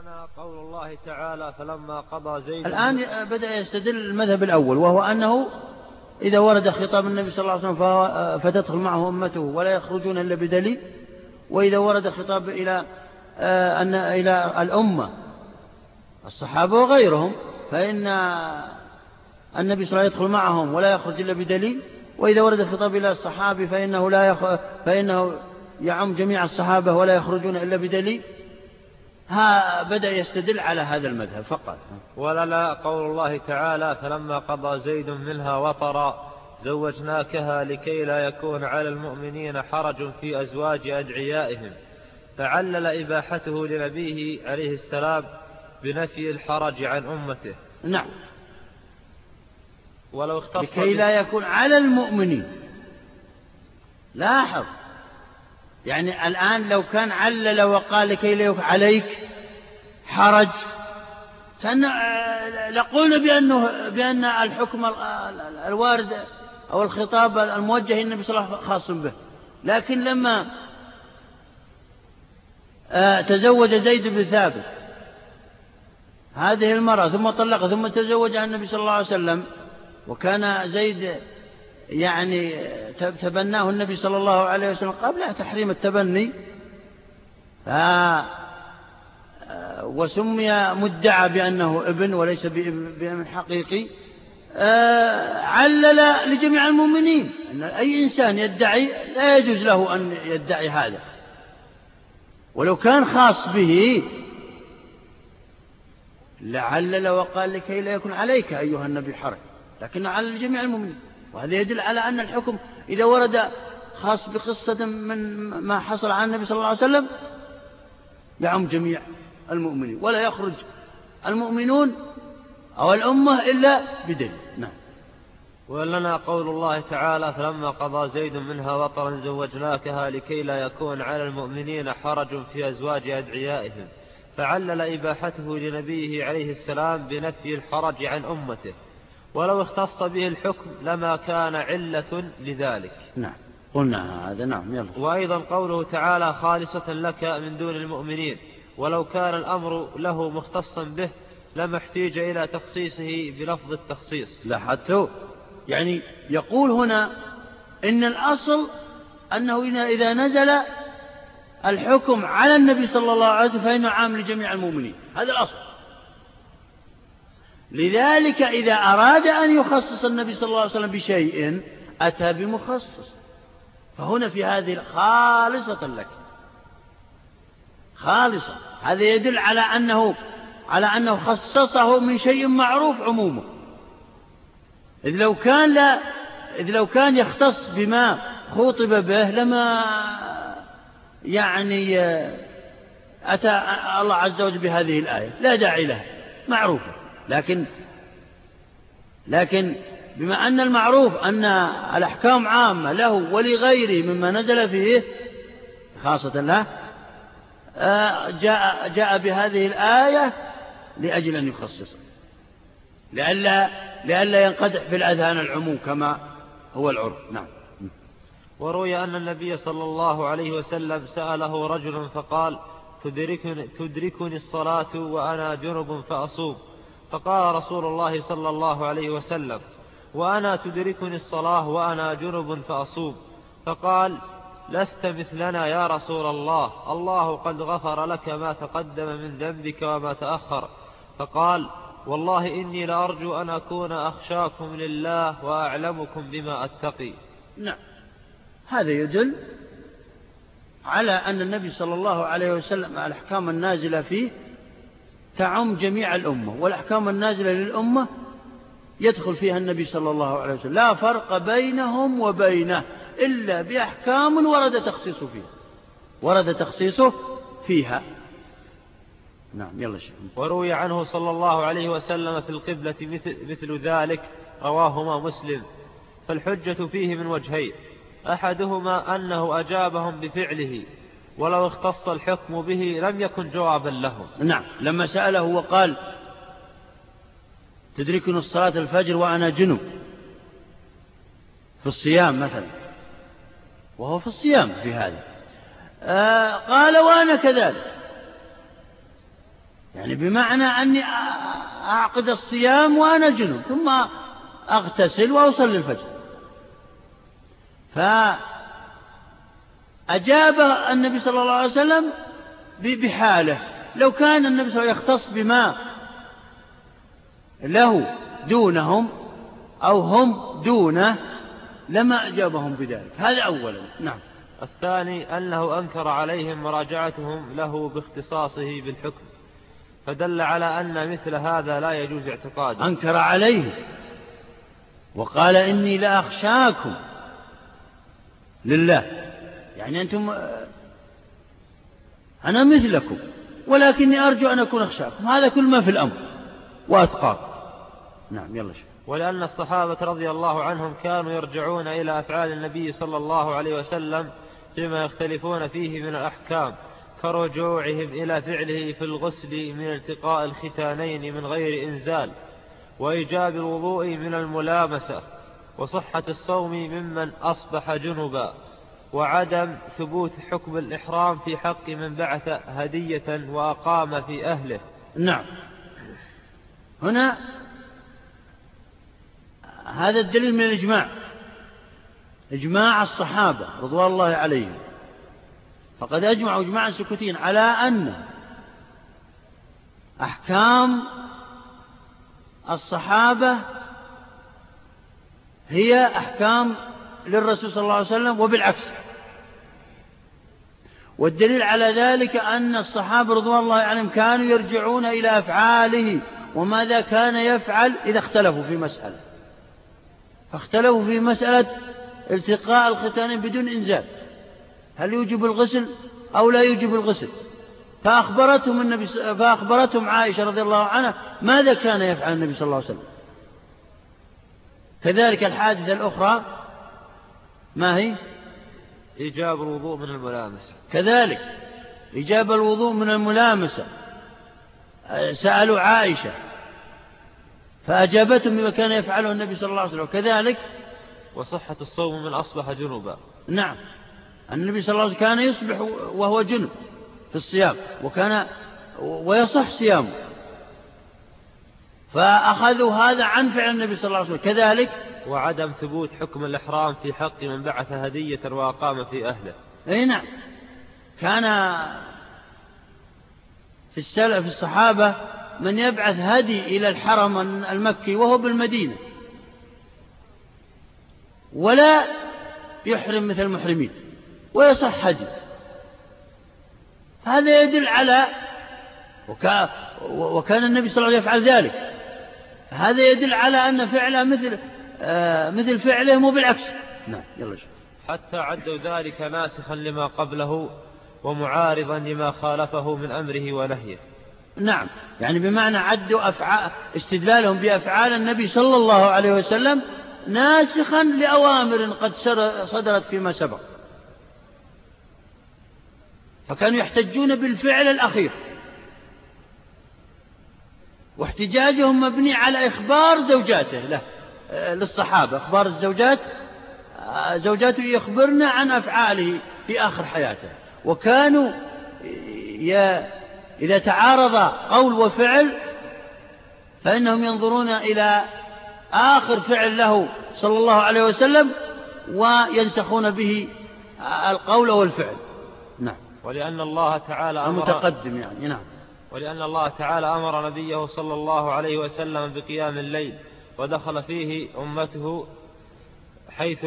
ولنا قول الله تعالى فلما قضى زيد الآن بدأ يستدل المذهب الأول وهو أنه إذا ورد خطاب النبي صلى الله عليه وسلم فتدخل معه أمته ولا يخرجون إلا بدليل وإذا ورد خطاب إلى آه، أن إلى الأمة الصحابة وغيرهم فإن النبي صلى الله عليه وسلم يدخل معهم ولا يخرج إلا بدليل وإذا ورد الخطاب إلى الصحابي فإنه لا يخ... فإنه يعم جميع الصحابة ولا يخرجون إلا بدليل ها بدأ يستدل على هذا المذهب فقط. ولنا قول الله تعالى فلما قضى زيد منها وطرا زوجناكها لكي لا يكون على المؤمنين حرج في أزواج أدعيائهم. فعلل إباحته لنبيه عليه السلام بنفي الحرج عن أمته. نعم. ولو اختص لكي لا يكون على المؤمنين. لاحظ. يعني الآن لو كان علل وقال لكي لا عليك حرج لقلنا بأنه بأن الحكم الوارد أو الخطاب الموجه النبي صلى الله عليه وسلم خاص به. لكن لما آه، تزوج زيد بن ثابت هذه المرأة ثم طلق ثم تزوجها النبي صلى الله عليه وسلم وكان زيد يعني تبناه النبي صلى الله عليه وسلم قبل تحريم التبني. ف وسمي مدعى بأنه ابن وليس بابن حقيقي. علل لجميع المؤمنين أن أي إنسان يدعي لا يجوز له أن يدعي هذا. ولو كان خاص به لعلل وقال لكي لا يكون عليك أيها النبي حرج لكن على جميع المؤمنين. وهذا يدل على أن الحكم إذا ورد خاص بقصة من ما حصل عن النبي صلى الله عليه وسلم يعم جميع المؤمنين. ولا يخرج المؤمنون أو الأمة إلا بدليل. نعم. ولنا قول الله تعالى فلما قضى زيد منها وطرا زوجناكها لكي لا يكون على المؤمنين حرج في أزواج أدعيائهم فعلل إباحته لنبيه عليه السلام بنفي الحرج عن أمته. ولو اختص به الحكم لما كان علة لذلك. نعم. قلنا هذا. نعم يلا. وأيضا قوله تعالى خالصة لك من دون المؤمنين ولو كان الأمر له مختصا به لما احتيج إلى تخصيصه بلفظ التخصيص. لاحظتوا؟ يعني يقول هنا إن الأصل أنه إذا نزل الحكم على النبي صلى الله عليه وسلم فإنه عام لجميع المؤمنين. هذا الأصل. لذلك إذا أراد أن يخصص النبي صلى الله عليه وسلم بشيء أتى بمخصص. فهنا في هذه خالصة لك. خالصة. هذا يدل على أنه على أنه خصصه من شيء معروف عمومه. إذ لو كان لا إذ لو كان يختص بما خوطب به لما يعني أتى الله عز وجل بهذه الآية. لا داعي لها. معروفة. لكن لكن بما أن المعروف أن الأحكام عامة له ولغيره مما نزل فيه خاصة له آه، جاء, جاء بهذه الآية لأجل أن يخصص لئلا لئلا ينقدح في الأذهان العموم كما هو العرف. نعم. وروي أن النبي صلى الله عليه وسلم سأله رجل فقال تدركني, تدركني الصلاة وأنا جنب فأصوم. فقال رسول الله صلى الله عليه وسلم وأنا تدركني الصلاة وأنا جنب فأصوم. فقال لست مثلنا يا رسول الله الله قد غفر لك ما تقدم من ذنبك وما تأخر. فقال والله إني لأرجو أن أكون أخشاكم لله وأعلمكم بما أتقي. نعم. هذا يدل على أن النبي صلى الله عليه وسلم الأحكام النازلة فيه تعم جميع الأمة والأحكام النازلة للأمة يدخل فيها النبي صلى الله عليه وسلم. لا فرق بينهم وبينه إلا بأحكام ورد تخصيصه فيها. ورد تخصيصه فيها. نعم يلا شيخ. وروي عنه صلى الله عليه وسلم في القبلة مثل, مثل ذلك رواهما مسلم. فالحجة فيه من وجهين. أحدهما أنه أجابهم بفعله. ولو اختص الحكم به لم يكن جوابا لهم. نعم. لما سأله وقال تدركني الصلاة الفجر وأنا جنب في الصيام مثلا. وهو في الصيام في هذا. آه قال وأنا كذلك. يعني بمعنى أني أعقد الصيام وأنا جنوب ثم أغتسل وأصلي الفجر. فأجاب النبي صلى الله عليه وسلم بحاله. لو كان النبي صلى الله عليه وسلم يختص بما له دونهم أو هم دونه لما أجابهم بذلك. هذا أولا. نعم. الثاني أنه أنكر عليهم مراجعتهم له باختصاصه بالحكم فدل على أن مثل هذا لا يجوز اعتقاده. أنكر عليه وقال إني لأخشاكم لله. يعني أنتم أنا مثلكم ولكني أرجو أن أكون أخشاكم. هذا كل ما في الأمر وأتقاكم. نعم يلا شوف ولأن الصحابة رضي الله عنهم كانوا يرجعون إلى أفعال النبي صلى الله عليه وسلم فيما يختلفون فيه من الأحكام كرجوعهم إلى فعله في الغسل من التقاء الختانين من غير إنزال وإيجاب الوضوء من الملامسة وصحة الصوم ممن أصبح جنبا. وعدم ثبوت حكم الإحرام في حق من بعث هدية وأقام في أهله. نعم. هنا هذا الدليل من الإجماع. إجماع الصحابة رضوان الله عليهم. فقد أجمعوا إجماعا سكوتيا على أن أحكام الصحابة هي أحكام للرسول صلى الله عليه وسلم وبالعكس. والدليل على ذلك أن الصحابة رضوان الله عليهم كانوا يرجعون إلى أفعاله وماذا كان يفعل إذا اختلفوا في مسألة. فاختلفوا في مسألة التقاء الختانين بدون إنزال. هل يوجب الغسل أو لا يوجب الغسل؟ فأخبرتهم, النبي فأخبرتهم عائشة رضي الله عنها ماذا كان يفعل النبي صلى الله عليه وسلم. كذلك الحادثة الأخرى ما هي؟ إيجاب الوضوء من الملامسة. كذلك إيجاب الوضوء من الملامسة. سألوا عائشة فأجابتهم بما كان يفعله النبي صلى الله عليه وسلم. كذلك وصحة الصوم من أصبح جنوبا. نعم النبي صلى الله عليه وسلم كان يصبح وهو جنب في الصيام وكان ويصح صيامه. فأخذوا هذا عن فعل النبي صلى الله عليه وسلم. كذلك وعدم ثبوت حكم الإحرام في حق من بعث هدية وأقام في أهله. أي نعم. كان في السلف الصحابة من يبعث هدي إلى الحرم المكي وهو بالمدينة. ولا يحرم مثل المحرمين ويصح هدي. هذا يدل على وكان النبي صلى الله عليه وسلم يفعل ذلك. هذا يدل على أن فعله مثل آه مثل فعله مو بالعكس. نعم يلا شوف حتى عدوا ذلك ناسخا لما قبله ومعارضا لما خالفه من أمره ونهيه. نعم يعني بمعنى عدوا أفعال استدلالهم بأفعال النبي صلى الله عليه وسلم ناسخا لأوامر قد صدرت فيما سبق. فكانوا يحتجون بالفعل الأخير. واحتجاجهم مبني على إخبار زوجاته. له للصحابة. إخبار الزوجات زوجاته يخبرن عن أفعاله في آخر حياته. وكانوا إذا تعارض قول وفعل فإنهم ينظرون إلى آخر فعل له صلى الله عليه وسلم وينسخون به القول والفعل. نعم. ولأن الله تعالى أمر المتقدم يعني. نعم. ولأن الله تعالى أمر نبيه صلى الله عليه وسلم بقيام الليل ودخل فيه أمته حيث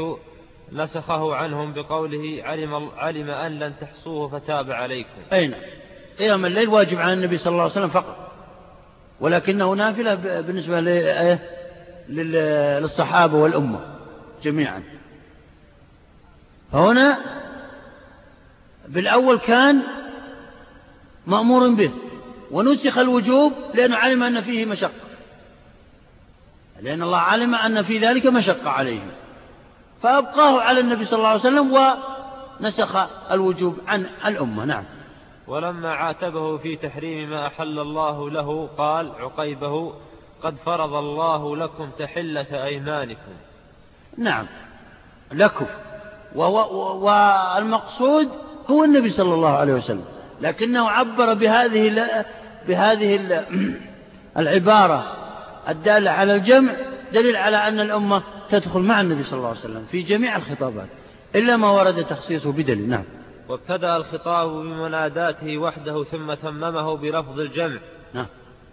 نسخه عنهم بقوله علم, علم أن لن تحصوه فتاب عليكم أين نعم. قيام الليل واجب على النبي صلى الله عليه وسلم فقط ولكنه نافلة بالنسبة إيه؟ للصحابة والأمة جميعا فهنا بالأول كان مأمور به ونسخ الوجوب لأنه علم أن فيه مشقة. لأن الله علم أن في ذلك مشقة عليهم. فأبقاه على النبي صلى الله عليه وسلم ونسخ الوجوب عن الأمة. نعم. ولما عاتبه في تحريم ما أحل الله له قال عقيبه قد فرض الله لكم تحلة أيمانكم. نعم. لكم. والمقصود هو النبي صلى الله عليه وسلم. لكنه عبر بهذه بهذه العبارة الدالة على الجمع دليل على أن الأمة تدخل مع النبي صلى الله عليه وسلم في جميع الخطابات إلا ما ورد تخصيصه بدليل. نعم. وابتدأ الخطاب بمناداته وحده ثم تممه بلفظ الجمع. نعم.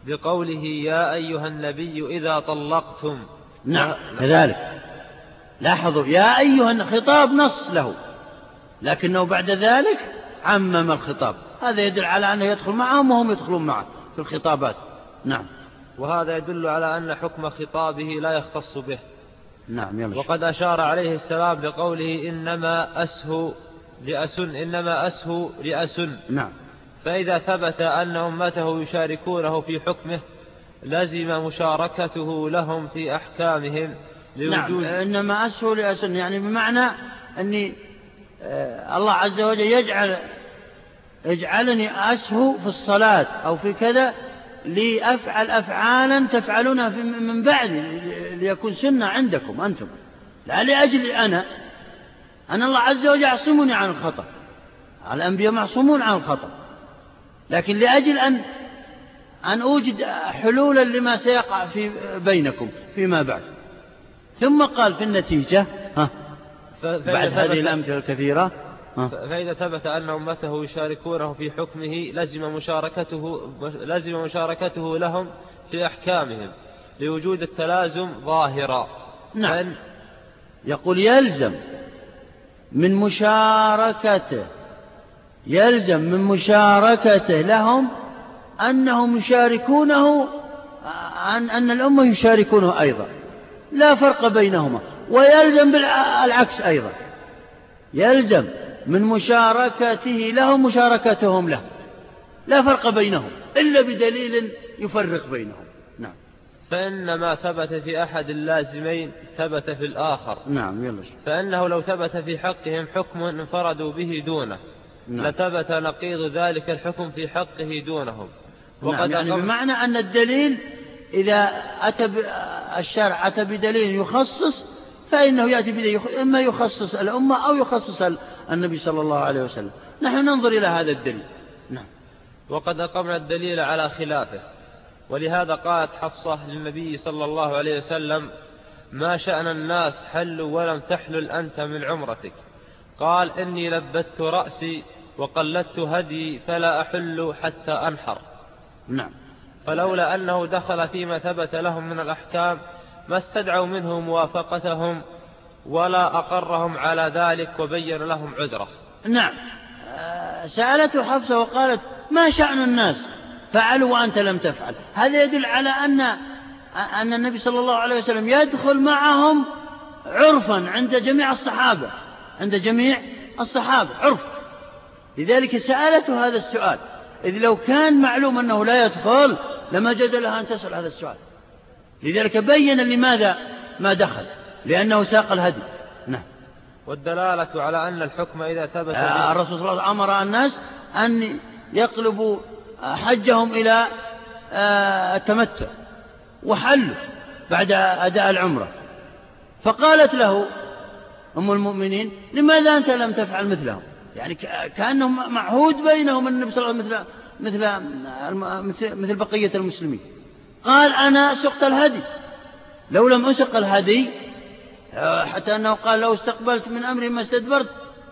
بقوله يا أيها النبي إذا طلقتم. نعم كذلك. لاحظوا يا أيها خطاب نص له لكنه بعد ذلك عمم الخطاب. هذا يدل على أنه يدخل معهم وهم يدخلون معه في الخطابات. نعم. وهذا يدل على أن حكم خطابه لا يختص به. نعم يمشي. وقد أشار عليه السلام بقوله إنما أسهو لأسن إنما أسهو لأسن نعم. فإذا ثبت أن أمته يشاركونه في حكمه لزم مشاركته لهم في أحكامهم نعم إنما أسهو لأسن يعني بمعنى أني آه، الله عز وجل يجعل يجعلني أسهو في الصلاة أو في كذا لأفعل أفعالا تفعلونها من بعد ليكون سنة عندكم أنتم. لا لأجل أنا. أن الله عز وجل يعصمني عن الخطأ. الأنبياء معصومون عن الخطأ. لكن لأجل أن أن أوجد حلولا لما سيقع في بينكم فيما بعد. ثم قال في النتيجة ها بعد هذه الأمثلة الكثيرة فإذا ثبت أن أمته يشاركونه في حكمه لزم مشاركته لزم مشاركته لهم في أحكامهم لوجود التلازم ظاهرا. نعم. يقول يلزم من مشاركته يلزم من مشاركته لهم أنهم يشاركونه أن أن الأمة يشاركونه أيضا. لا فرق بينهما. ويلزم بالعكس أيضا. يلزم من مشاركته لهم مشاركتهم له. لا فرق بينهم إلا بدليل يفرق بينهم. نعم. فإن ما ثبت في أحد اللازمين ثبت في الآخر. نعم يلا فإنه لو ثبت في حقهم حكم انفردوا به دونه. نعم. لثبت نقيض ذلك الحكم في حقه دونهم. وقد نعم يعني بمعنى أن الدليل إذا أتى الشرع أتى بدليل يخصص فإنه يأتي بدليل إما يخصص الأمة أو يخصص النبي صلى الله عليه وسلم. نحن ننظر إلى هذا الدليل. نعم. وقد أقمنا الدليل على خلافه. ولهذا قالت حفصة للنبي صلى الله عليه وسلم ما شأن الناس حلوا ولم تحلل أنت من عمرتك. قال إني لبت رأسي وقلدت هدي فلا أحل حتى أنحر. نعم. فلولا أنه دخل فيما ثبت لهم من الأحكام ما استدعوا منه موافقتهم ولا أقرهم على ذلك وبين لهم عذره. نعم. سألته حفصة وقالت ما شأن الناس؟ فعلوا وأنت لم تفعل. هذا يدل على أن أن النبي صلى الله عليه وسلم يدخل معهم عرفا عند جميع الصحابة عند جميع الصحابة عرف. لذلك سألته هذا السؤال. إذ لو كان معلوم أنه لا يدخل لما جد لها أن تسأل هذا السؤال. لذلك بين لماذا ما دخل. لأنه ساق الهدي نعم. والدلالة على أن الحكم إذا ثبت آه الرسول صلى الله عليه وسلم أمر الناس أن يقلبوا حجهم إلى آه التمتع وحلوا بعد أداء العمرة. فقالت له أم المؤمنين لماذا أنت لم تفعل مثلهم؟ يعني كأنه معهود بينهم النبي صلى الله عليه وسلم مثل مثل مثل بقية المسلمين. قال أنا سقت الهدي. لو لم أسق الهدي حتى أنه قال لو استقبلت من أمري ما استدبرت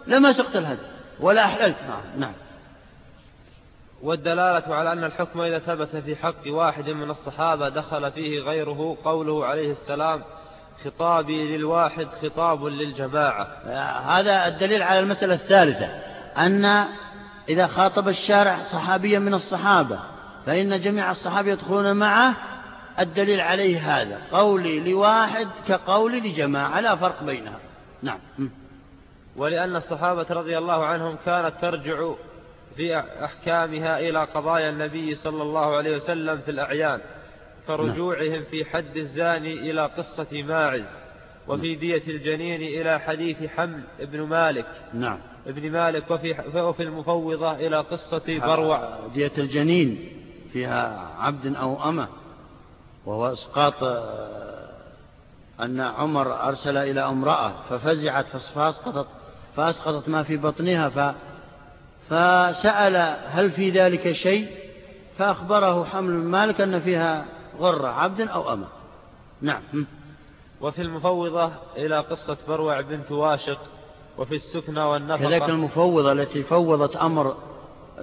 لما سقت الهدي ولا أحللت معه. نعم. والدلالة على أن الحكم إذا ثبت في حق واحد من الصحابة دخل فيه غيره قوله عليه السلام خطابي للواحد خطاب للجماعة. هذا الدليل على المسألة الثالثة أن إذا خاطب الشارع صحابيا من الصحابة فإن جميع الصحابة يدخلون معه الدليل عليه هذا. قولي لواحد كقولي لجماعة لا فرق بينها. نعم. ولأن الصحابة رضي الله عنهم كانت ترجع في أحكامها إلى قضايا النبي صلى الله عليه وسلم في الأعيان كرجوعهم في حد الزاني إلى قصة ماعز وفي دية الجنين إلى حديث حمل ابن مالك. نعم. ابن مالك وفي, وفي المفوضة إلى قصة بروع. دية الجنين فيها عبد أو أمة. وهو إسقاط آه، أن عمر أرسل إلى امرأة ففزعت فأسقطت فأسقطت ما في بطنها ف فسأل هل في ذلك شيء؟ فأخبره حمل بن مالك أن فيها غرة عبد أو أمة. نعم. وفي المفوضة إلى قصة بروع بنت واشق وفي السكنى والنفقة. كذلك المفوضة التي فوضت أمر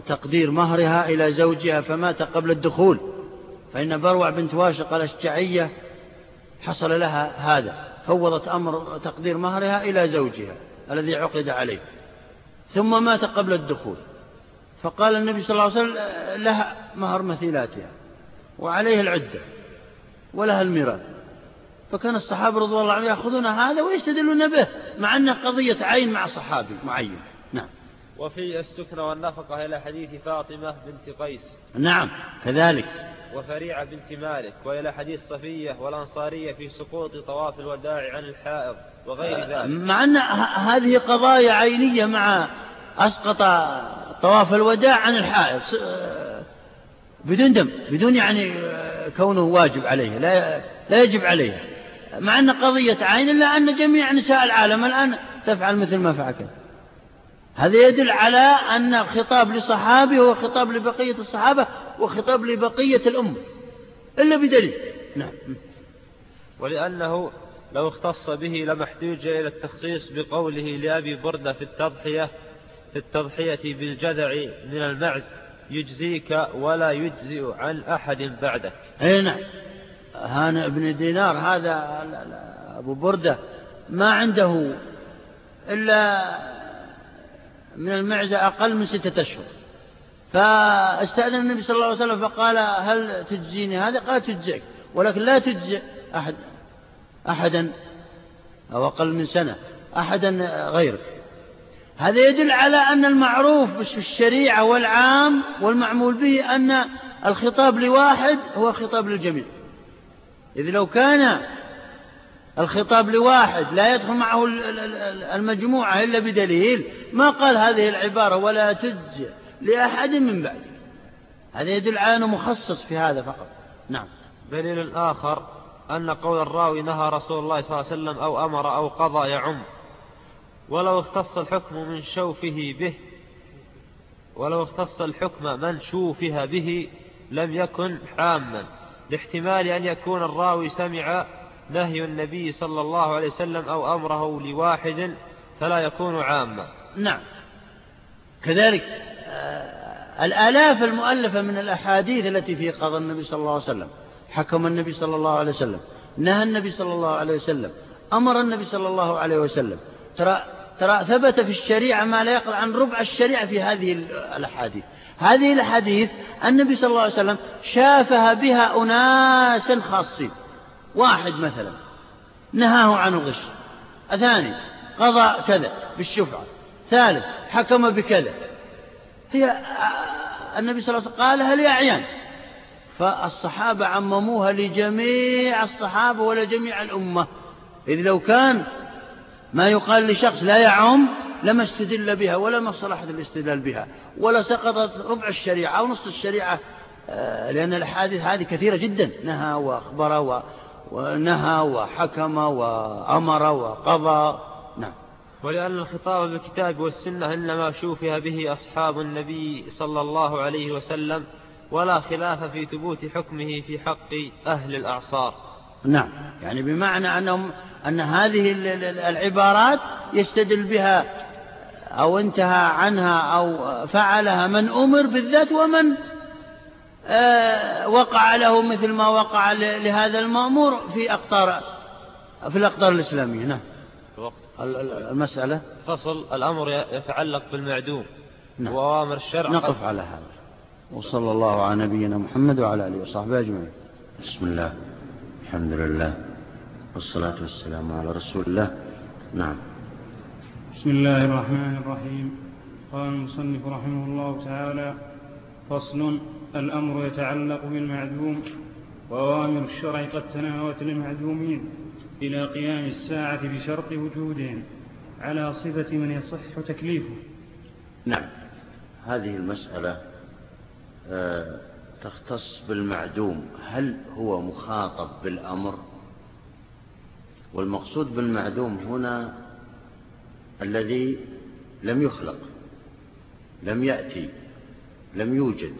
تقدير مهرها إلى زوجها فمات قبل الدخول. فإن بروع بنت واشق الأشجعية حصل لها هذا فوضت أمر تقدير مهرها إلى زوجها الذي عقد عليه. ثم مات قبل الدخول. فقال النبي صلى الله عليه وسلم لها مهر مثيلاتها وعليه العدة ولها الميراث. فكان الصحابة رضي الله عنهم يأخذون هذا ويستدلون به مع أنه قضية عين مع صحابي معين. نعم. وفي السكن والنفقة إلى حديث فاطمة بنت قيس. نعم كذلك. وفريعة بنت مالك وإلى حديث صفية والأنصارية في سقوط طواف الوداع عن الحائض وغير آه، ذلك. مع أن هذه قضايا عينية مع أسقط طواف الوداع عن الحائض بدون دم بدون يعني آه، كونه واجب عليه لا لا يجب عليه. مع أن قضية عين إلا أن جميع نساء العالم الآن تفعل مثل ما فعلت هذا يدل على أن الخطاب لصحابي هو خطاب لبقية الصحابة وخطاب لبقية الأمة. إلا بدليل. نعم. ولأنه لو اختص به لما احتوج إلى التخصيص بقوله لأبي بردة في التضحية في التضحية بالجذع من المعز يجزيك ولا يجزئ عن أحد بعدك. أي نعم. هانئ بن دينار هذا أبو بردة ما عنده إلا من المعزة أقل من ستة أشهر. فاستأذن النبي صلى الله عليه وسلم فقال هل تجزيني هذا؟ قال تجزيك ولكن لا تجزي أحد أحدا أو أقل من سنة أحدا غيرك. هذا يدل على أن المعروف في الشريعة والعام والمعمول به أن الخطاب لواحد هو خطاب للجميع. إذ لو كان الخطاب لواحد لا يدخل معه المجموعة إلا بدليل ما قال هذه العبارة ولا تجزئ لأحد من بعد. هذا يدل على أنه مخصص في هذا فقط. نعم. دليل آخر أن قول الراوي نهى رسول الله صلى الله عليه وسلم أو أمر أو قضى يعم. ولو اختص الحكم من شوفه به ولو اختص الحكم من شوفها به لم يكن حاما. لاحتمال أن يكون الراوي سمع نهي النبي صلى الله عليه وسلم أو أمره لواحد فلا يكون عاما. نعم. كذلك الآلاف المؤلفة من الأحاديث التي في قضى النبي صلى الله عليه وسلم. حكم النبي صلى الله عليه وسلم. نهى النبي صلى الله عليه وسلم. أمر النبي صلى الله عليه وسلم. ترى ترى ثبت في الشريعة ما لا يقل عن ربع الشريعة في هذه الأحاديث. هذه الأحاديث النبي صلى الله عليه وسلم شافها بها أناسا خاصين. واحد مثلا. نهاه عن الغش الثاني قضى كذا بالشفعة. ثالث حكم بكذا. هي النبي صلى الله عليه وسلم قالها لأعيان فالصحابة عمموها لجميع الصحابة ولجميع الأمة. إذ لو كان ما يقال لشخص لا يعم لما استدل بها ولا مصلحة الاستدلال بها ولا سقطت ربع الشريعة أو نصف الشريعة آه، لأن الأحاديث هذه كثيرة جدا. نهى وأخبر ونهى وحكم وأمر وقضى. ولأن الخطاب بالكتاب والسنة إنما شوفها به أصحاب النبي صلى الله عليه وسلم ولا خلاف في ثبوت حكمه في حق أهل الأعصار. نعم. يعني بمعنى أنهم أن هذه العبارات يستدل بها أو انتهى عنها أو فعلها من أمر بالذات ومن آه، وقع له مثل ما وقع لهذا المأمور في أقطار في الأقطار الإسلامية. نعم. المسألة؟ فصل الأمر يتعلق بالمعدوم نعم. وأوامر الشرع. نقف على هذا. وصلى الله على نبينا محمد وعلى آله وصحبه أجمعين. بسم الله الحمد لله والصلاة والسلام على رسول الله. نعم. بسم الله الرحمن الرحيم. قال المصنف رحمه الله تعالى فصل الأمر يتعلق بالمعدوم وأوامر الشرع قد تناوت للمعدومين. إلى قيام الساعة بشرط وجودهم على صفة من يصح تكليفه. نعم. هذه المسألة آه، تختص بالمعدوم. هل هو مخاطب بالأمر؟ والمقصود بالمعدوم هنا الذي لم يخلق لم يأتي لم يوجد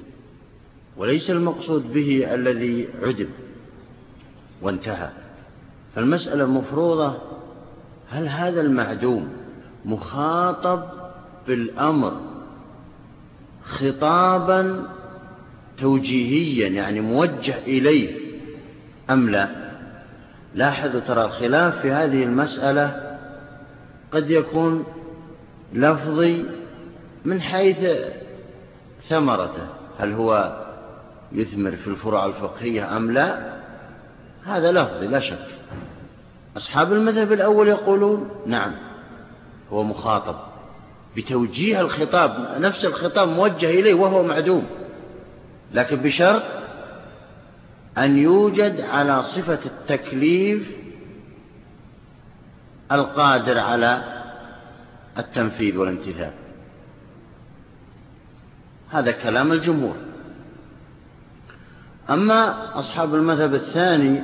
وليس المقصود به الذي عدم وانتهى. فالمسألة مفروضة. هل هذا المعدوم مخاطب بالأمر خطابا توجيهيا يعني موجه إليه أم لا؟ لاحظوا ترى الخلاف في هذه المسألة قد يكون لفظي من حيث ثمرته. هل هو يثمر في الفروع الفقهية أم لا؟ هذا لفظي لا شك. أصحاب المذهب الأول يقولون نعم هو مخاطب بتوجيه الخطاب نفس الخطاب موجه إليه وهو معدوم لكن بشرط أن يوجد على صفة التكليف القادر على التنفيذ والامتثال هذا كلام الجمهور. أما أصحاب المذهب الثاني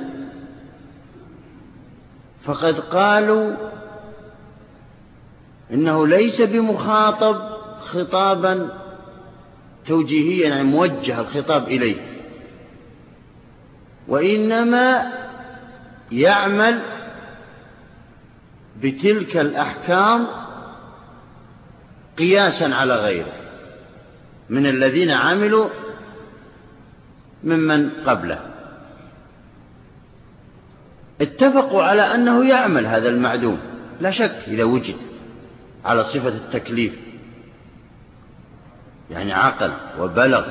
فقد قالوا إنه ليس بمخاطب خطابا توجيهيا يعني موجه الخطاب إليه. وإنما يعمل بتلك الأحكام قياسا على غيره من الذين عملوا ممن قبله. اتفقوا على أنه يعمل هذا المعدوم. لا شك إذا وجد على صفة التكليف يعني عقل وبلغ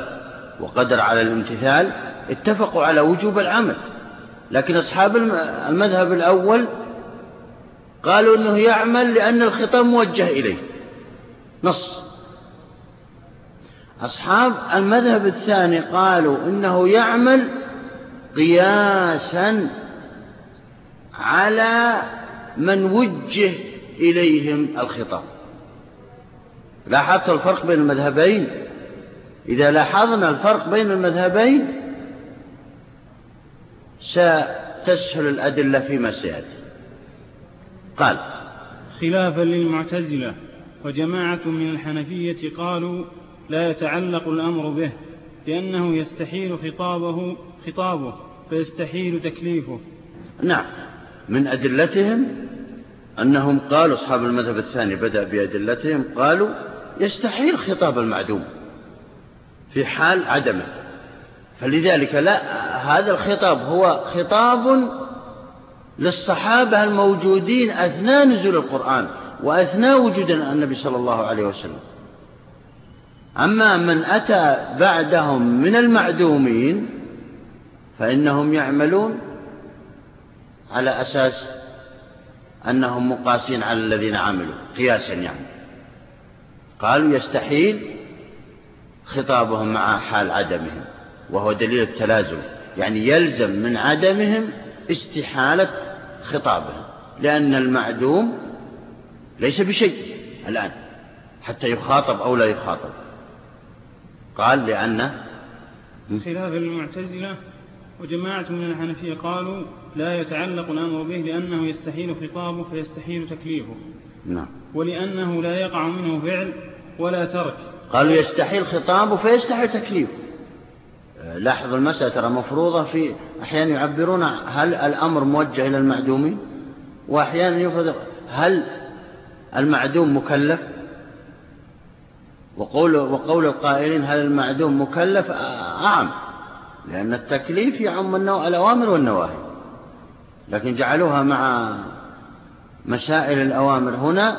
وقدر على الامتثال اتفقوا على وجوب العمل. لكن أصحاب المذهب الأول قالوا أنه يعمل لأن الخطاب موجه إليه. نص. أصحاب المذهب الثاني قالوا إنه يعمل قياسا على من وجه إليهم الخطاب. لاحظت الفرق بين المذهبين؟ إذا لاحظنا الفرق بين المذهبين ستسهل الأدلة فيما سيأتي قال خلافا للمعتزلة وجماعة من الحنفية قالوا لا يتعلق الأمر به لأنه يستحيل خطابه خطابه فيستحيل تكليفه. نعم. من أدلتهم أنهم قالوا أصحاب المذهب الثاني بدأ بأدلتهم قالوا يستحيل خطاب المعدوم في حال عدمه. فلذلك لا هذا الخطاب هو خطاب للصحابة الموجودين أثناء نزول القرآن وأثناء وجود النبي صلى الله عليه وسلم. أما من أتى بعدهم من المعدومين فإنهم يعملون على أساس أنهم مقاسين على الذين عملوا قياسا يعني. قالوا يستحيل خطابهم مع حال عدمهم وهو دليل التلازم. يعني يلزم من عدمهم استحالة خطابهم لأن المعدوم ليس بشيء الآن حتى يخاطب أو لا يخاطب. قال لأن خلاف المعتزلة وجماعة من الحنفية قالوا لا يتعلق الأمر به لأنه يستحيل خطابه فيستحيل تكليفه. نعم. ولأنه لا يقع منه فعل ولا ترك. قالوا يستحيل خطابه فيستحيل تكليفه. لاحظوا المسألة ترى مفروضة في أحيانا يعبرون هل الأمر موجه إلى المعدومين؟ وأحيانا يفرض هل المعدوم مكلف؟ وقول, وقول القائلين هل المعدوم مكلف؟ أعم. لأن التكليف يعم الأوامر والنواهي. لكن جعلوها مع مسائل الأوامر هنا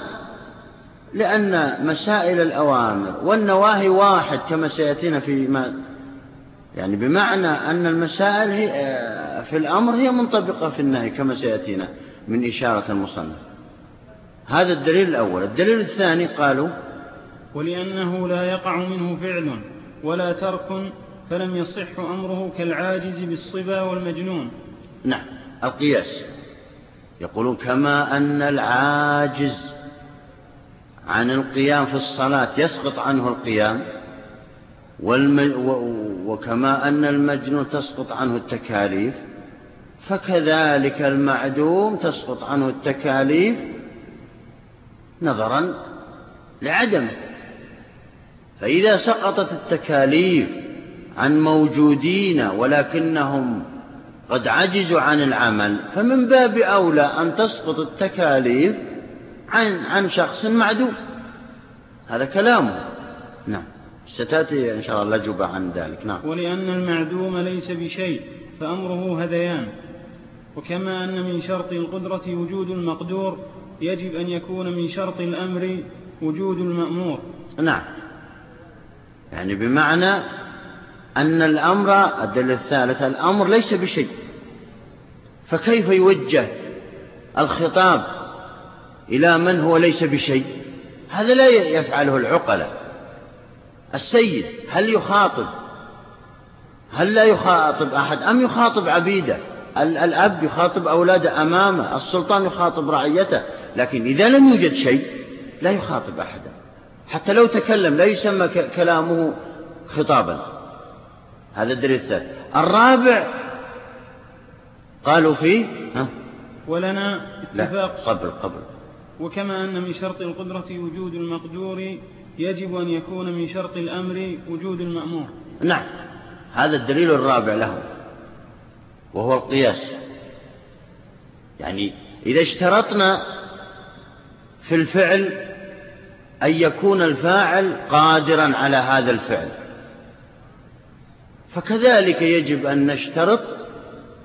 لأن مسائل الأوامر والنواهي واحد كما سيأتينا في ما يعني بمعنى أن المسائل هي في الأمر هي منطبقة في النهي كما سيأتينا من إشارة المصنف هذا الدليل الأول. الدليل الثاني قالوا ولأنه لا يقع منه فعل ولا ترك فلم يصح أمره كالعاجز بالصبا والمجنون. نعم. القياس. يقولون كما أن العاجز عن القيام في الصلاة يسقط عنه القيام والم... وكما أن المجنون تسقط عنه التكاليف فكذلك المعدوم تسقط عنه التكاليف نظرا لعدمه. فإذا سقطت التكاليف عن موجودين ولكنهم قد عجزوا عن العمل فمن باب أولى أن تسقط التكاليف عن عن شخص معدوم. هذا كلامه. نعم. ستأتي إن شاء الله الأجوبة عن ذلك. نعم. ولأن المعدوم ليس بشيء فأمره هذيان. وكما أن من شرط القدرة وجود المقدور يجب أن يكون من شرط الأمر وجود المأمور. نعم. يعني بمعنى أن الأمر الدليل الثالث الأمر ليس بشيء. فكيف يوجه الخطاب إلى من هو ليس بشيء؟ هذا لا يفعله العقلاء. السيد هل يخاطب؟ هل لا يخاطب أحد؟ أم يخاطب عبيده؟ الأب يخاطب أولاده أمامه السلطان يخاطب رعيته. لكن إذا لم يوجد شيء لا يخاطب أحدا. حتى لو تكلم لا يسمى كلامه خطابا. هذا الدليل الثالث. الرابع قالوا فيه ها؟ ولنا اتفاق. لا قبل قبل. وكما أن من شرط القدرة وجود المقدور يجب أن يكون من شرط الأمر وجود المأمور. نعم. هذا الدليل الرابع له وهو القياس. يعني إذا اشترطنا في الفعل أن يكون الفاعل قادرا على هذا الفعل. فكذلك يجب أن نشترط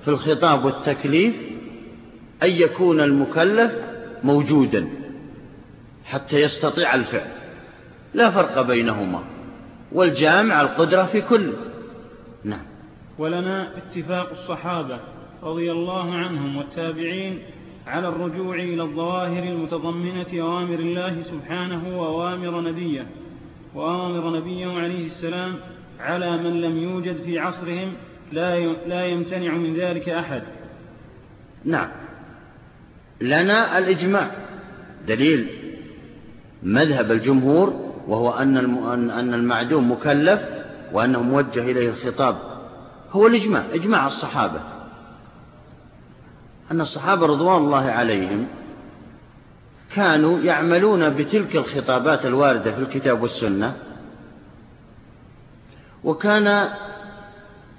في الخطاب والتكليف أن يكون المكلف موجودا حتى يستطيع الفعل. لا فرق بينهما والجامع القدرة في كل. نعم. ولنا اتفاق الصحابة رضي الله عنهم والتابعين على الرجوع إلى الظواهر المتضمنة أوامر الله سبحانه وأوامر نبيه وأوامر نبيه عليه السلام على من لم يوجد في عصرهم لا لا يمتنع من ذلك أحد. نعم. لنا الإجماع. دليل مذهب الجمهور وهو أن أن المعدوم مكلف وأنه موجه إليه الخطاب. هو الإجماع إجماع الصحابة. أن الصحابة رضوان الله عليهم كانوا يعملون بتلك الخطابات الواردة في الكتاب والسنة وكان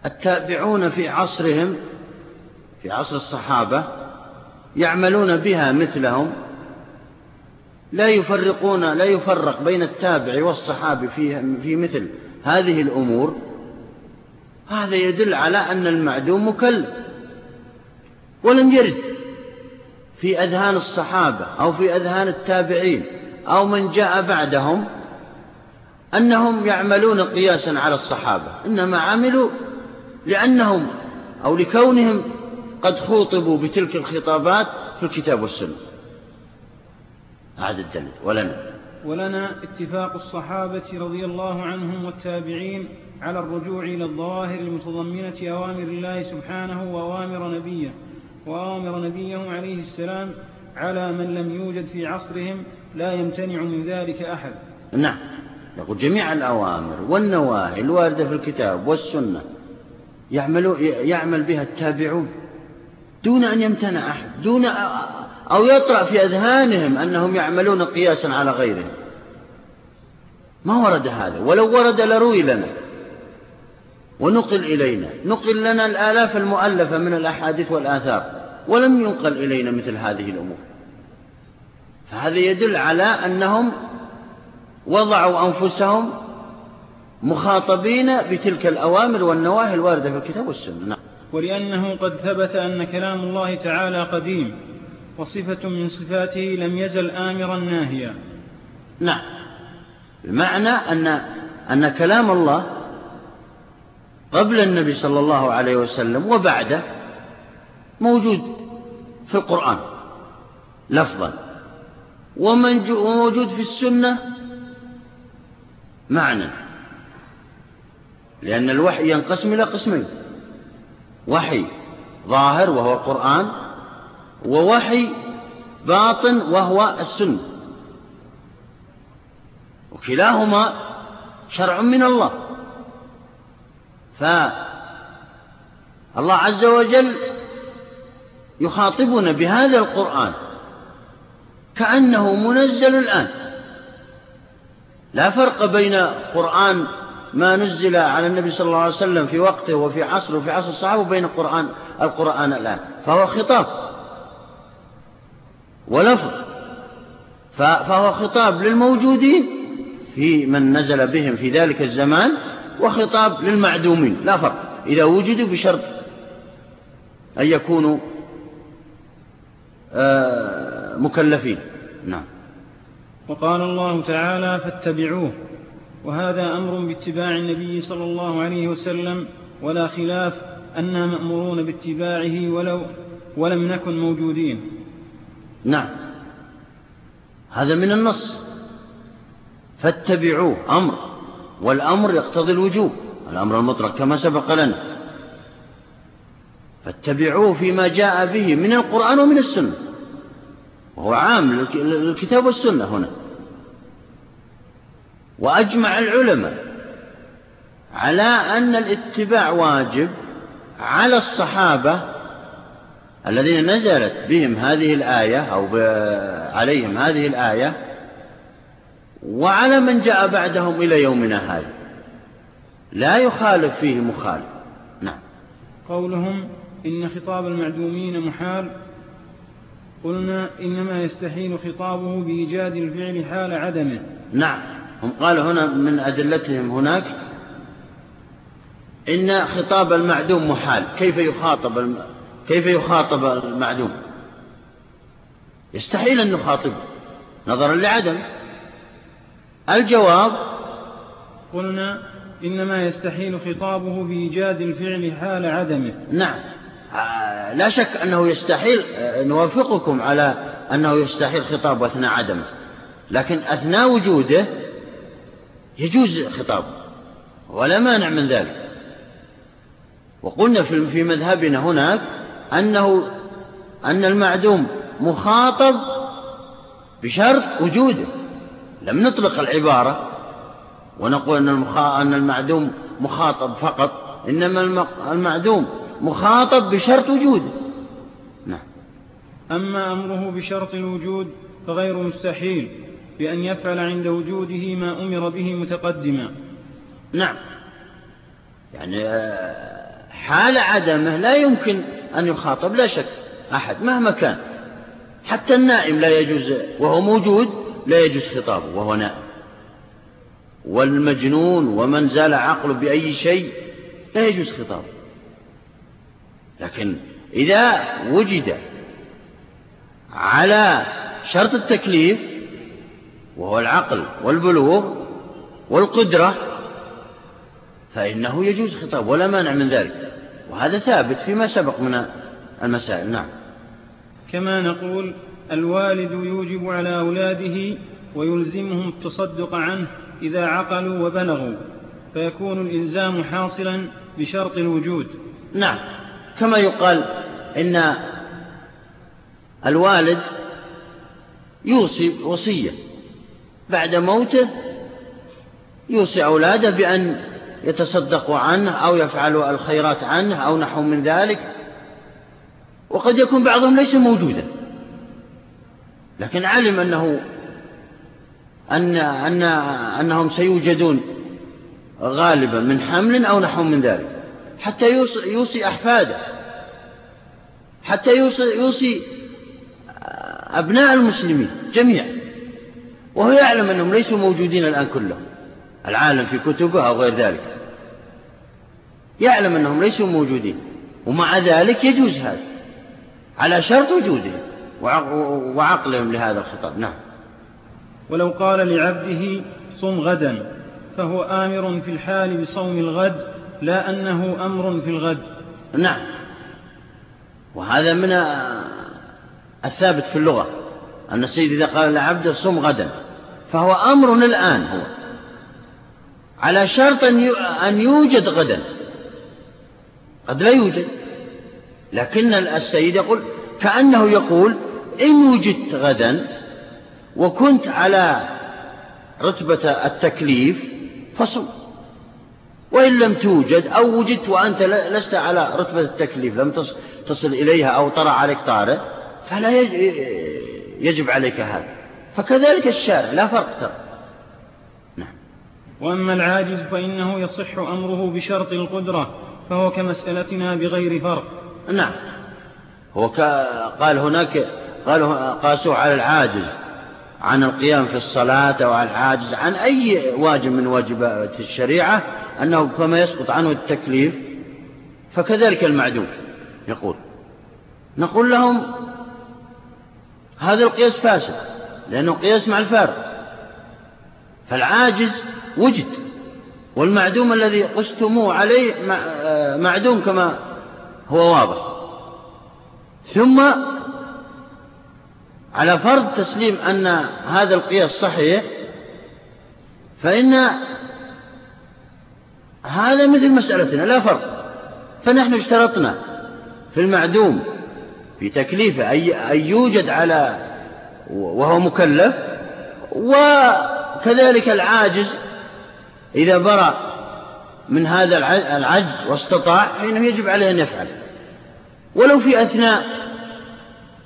التابعون في عصرهم في عصر الصحابة يعملون بها مثلهم. لا يفرقون لا يفرق بين التابع والصحابي في في مثل هذه الأمور. هذا يدل على أن المعدوم مكلف. ولم يرد في أذهان الصحابة أو في أذهان التابعين أو من جاء بعدهم أنهم يعملون قياسا على الصحابة إنما عملوا لأنهم أو لكونهم قد خوطبوا بتلك الخطابات في الكتاب والسنة. هذا الدليل. ولنا. ولنا اتفاق الصحابة رضي الله عنهم والتابعين على الرجوع إلى الظواهر المتضمنة أوامر الله سبحانه وأوامر نبيه وأوامر نبيه عليه السلام على من لم يوجد في عصرهم لا يمتنع من ذلك أحد. نعم. يقول جميع الأوامر والنواهي الواردة في الكتاب والسنة يعمل, يعمل بها التابعون دون أن يمتنع أحد دون أو يطرأ في أذهانهم أنهم يعملون قياسا على غيرهم. ما ورد هذا؟ ولو ورد لروي لنا. ونقل إلينا. نقل لنا الآلاف المؤلفة من الأحاديث والآثار. ولم ينقل إلينا مثل هذه الأمور. فهذا يدل على أنهم وضعوا أنفسهم مخاطبين بتلك الأوامر والنواهي الواردة في الكتاب والسنة. نعم. ولأنه قد ثبت أن كلام الله تعالى قديم وصفة من صفاته لم يزل آمرا ناهيا. نعم. بمعنى أن, أن كلام الله قبل النبي صلى الله عليه وسلم وبعده موجود في القرآن لفظا وموجود في السنة معنى. لأن الوحي ينقسم إلى قسمين. وحي ظاهر وهو القرآن ووحي باطن وهو السنة. وكلاهما شرع من الله. فالله عز وجل يخاطبنا بهذا القرآن كأنه منزل الآن. لا فرق بين قرآن ما نزل على النبي صلى الله عليه وسلم في وقته وفي عصره وفي عصر الصحابة وبين القرآن القرآن الآن. فهو خطاب. ولفظ. فهو خطاب للموجودين في من نزل بهم في ذلك الزمان وخطاب للمعدومين. لا فرق. إذا وجدوا بشرط أن يكونوا آه، مكلفين. نعم. وقال الله تعالى فاتبعوه. وهذا أمر باتباع النبي صلى الله عليه وسلم ولا خلاف أننا مأمورون باتباعه ولو ولم نكن موجودين. نعم. هذا من النص. فاتبعوه أمر. والأمر يقتضي الوجوب. الأمر المطلق كما سبق لنا. فاتبعوه فيما جاء به من القرآن ومن السنة. وهو عام للكتاب والسنة هنا. وأجمع العلماء على أن الاتباع واجب على الصحابة الذين نزلت بهم هذه الآية أو عليهم هذه الآية وعلى من جاء بعدهم إلى يومنا هذا. لا يخالف فيه مخالف. نعم. قولهم إن خطاب المعدومين محال قلنا إنما يستحيل خطابه بإيجاد الفعل حال عدمه. نعم. هم قالوا هنا من أدلتهم هناك إن خطاب المعدوم محال. كيف يخاطب الم... كيف يخاطب المعدوم؟ يستحيل أن نخاطبه نظرا لعدم. الجواب قلنا إنما يستحيل خطابه بإيجاد الفعل حال عدمه. نعم. لا شك أنه يستحيل آه، نوافقكم على أنه يستحيل خطابه أثناء عدمه. لكن أثناء وجوده يجوز خطابه ولا مانع من ذلك. وقلنا في مذهبنا هناك أنه أن المعدوم مخاطب بشرط وجوده. لم نطلق العبارة ونقول أن, أن المعدوم مخاطب فقط إنما المعدوم مخاطب بشرط وجوده نعم. أما أمره بشرط الوجود فغير مستحيل بأن يفعل عند وجوده ما أمر به متقدما. نعم. يعني آه، حال عدمه لا يمكن أن يخاطب لا شك أحد مهما كان. حتى النائم لا يجوز وهو موجود لا يجوز خطابه وهو نائم. والمجنون ومن زال عقله بأي شيء لا يجوز خطابه. لكن إذا وجد على شرط التكليف وهو العقل والبلوغ والقدرة فإنه يجوز خطاب ولا مانع من ذلك. وهذا ثابت فيما سبق من المسائل. نعم. كما نقول الوالد يوجب على أولاده ويلزمهم التصدق عنه إذا عقلوا وبلغوا فيكون الإلزام حاصلا بشرط الوجود. نعم. كما يقال إن الوالد يوصي وصية بعد موته يوصي أولاده بأن يتصدقوا عنه أو يفعلوا الخيرات عنه أو نحو من ذلك. وقد يكون بعضهم ليس موجودا. لكن علم أنه أن أن أنهم سيوجدون غالبا من حمل أو نحو من ذلك. حتى يوصي, يوصي أحفاده. حتى يوصي, يوصي أبناء المسلمين جميعا. وهو يعلم أنهم ليسوا موجودين الآن كلهم. العالم في كتبه أو غير ذلك. يعلم أنهم ليسوا موجودين. ومع ذلك يجوز هذا. على شرط وجودهم وعقلهم لهذا الخطاب. نعم. ولو قال لعبده صم غدا فهو آمر في الحال بصوم الغد لا أنه أمر في الغد. نعم. وهذا من الثابت في اللغة أن السيد إذا قال لعبده صم غدا فهو أمر الآن هو على شرط أن يوجد غدا. قد لا يوجد. لكن السيد يقول كأنه يقول إن وجدت غدا وكنت على رتبة التكليف فصم. وإن لم توجد أو وجدت وأنت لست على رتبة التكليف لم تصل إليها أو طرأ عليك طارئ فلا يجب عليك هذا. فكذلك الشارع لا فرق ترى. نعم. وأما العاجز فإنه يصح أمره بشرط القدرة فهو كمسألتنا بغير فرق. نعم. هو قال هناك قالوا قاسوا على العاجز. عن القيام في الصلاة أو على العاجز عن أي واجب من واجبات الشريعة أنه كما يسقط عنه التكليف فكذلك المعدوم يقول. نقول لهم هذا القياس فاسد لأنه قياس مع الفارق. فالعاجز وجد والمعدوم الذي قستموه عليه معدوم كما هو واضح. ثم على فرض تسليم أن هذا القياس صحيح فإن هذا مثل مسألتنا لا فرق. فنحن اشترطنا في المعدوم في تكليفه أن يوجد على وهو مكلف وكذلك العاجز إذا برأ من هذا العجز واستطاع فإنه يجب عليه أن يفعل. ولو في أثناء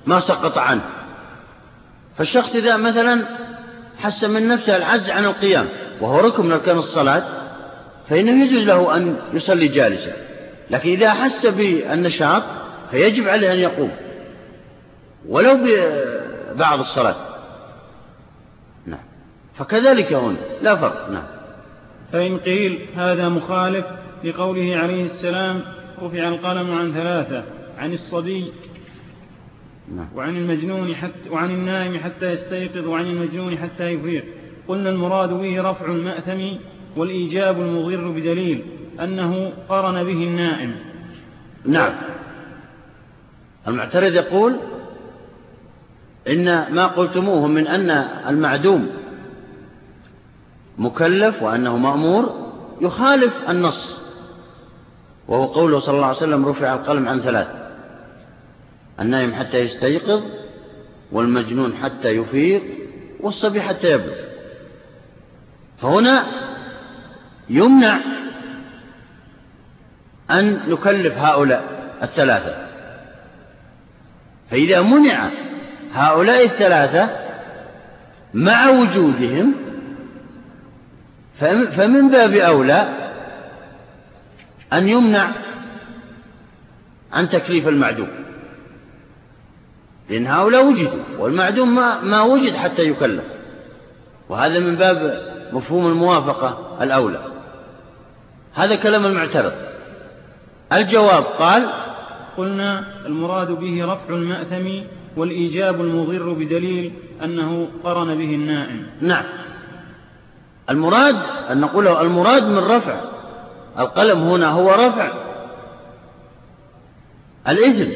ما سقط عنه. فالشخص إذا مثلا حس من نفسه العجز عن القيام وهو ركن من أركان الصلاة فإنه يجوز له أن يصلي جالسا. لكن إذا حس بالنشاط فيجب عليه أن يقوم ولو ببعض الصلاة. نعم. فكذلك هنا لا فرق. نعم. فإن قيل هذا مخالف لقوله عليه السلام رفع القلم عن ثلاثة عن الصبي نعم. وعن المجنون حتى وعن النائم حتى يستيقظ وعن المجنون حتى يفيق. قلنا المراد به رفع المأثم والإيجاب المضر بدليل أنه قرن به النائم. نعم. المعترض يقول إن ما قلتموه من أن المعدوم مكلف وأنه مأمور يخالف النص وهو قوله صلى الله عليه وسلم رفع القلم عن ثلاث. النائم حتى يستيقظ والمجنون حتى يفيق والصبي حتى يبلغ. فهنا يمنع أن نكلف هؤلاء الثلاثة. فإذا منع هؤلاء الثلاثة مع وجودهم فمن باب أولى أن يمنع عن تكليف المعدوم. لأن هؤلاء وجدوا والمعدوم ما, ما وجد حتى يكلف وهذا من باب مفهوم الموافقة الأولى. هذا كلام المعترض. الجواب قال قلنا المراد به رفع المأثم والإيجاب المضر بدليل أنه قرن به النائم. نعم. المراد أن نقول المراد من رفع القلم هنا هو رفع. الإثم.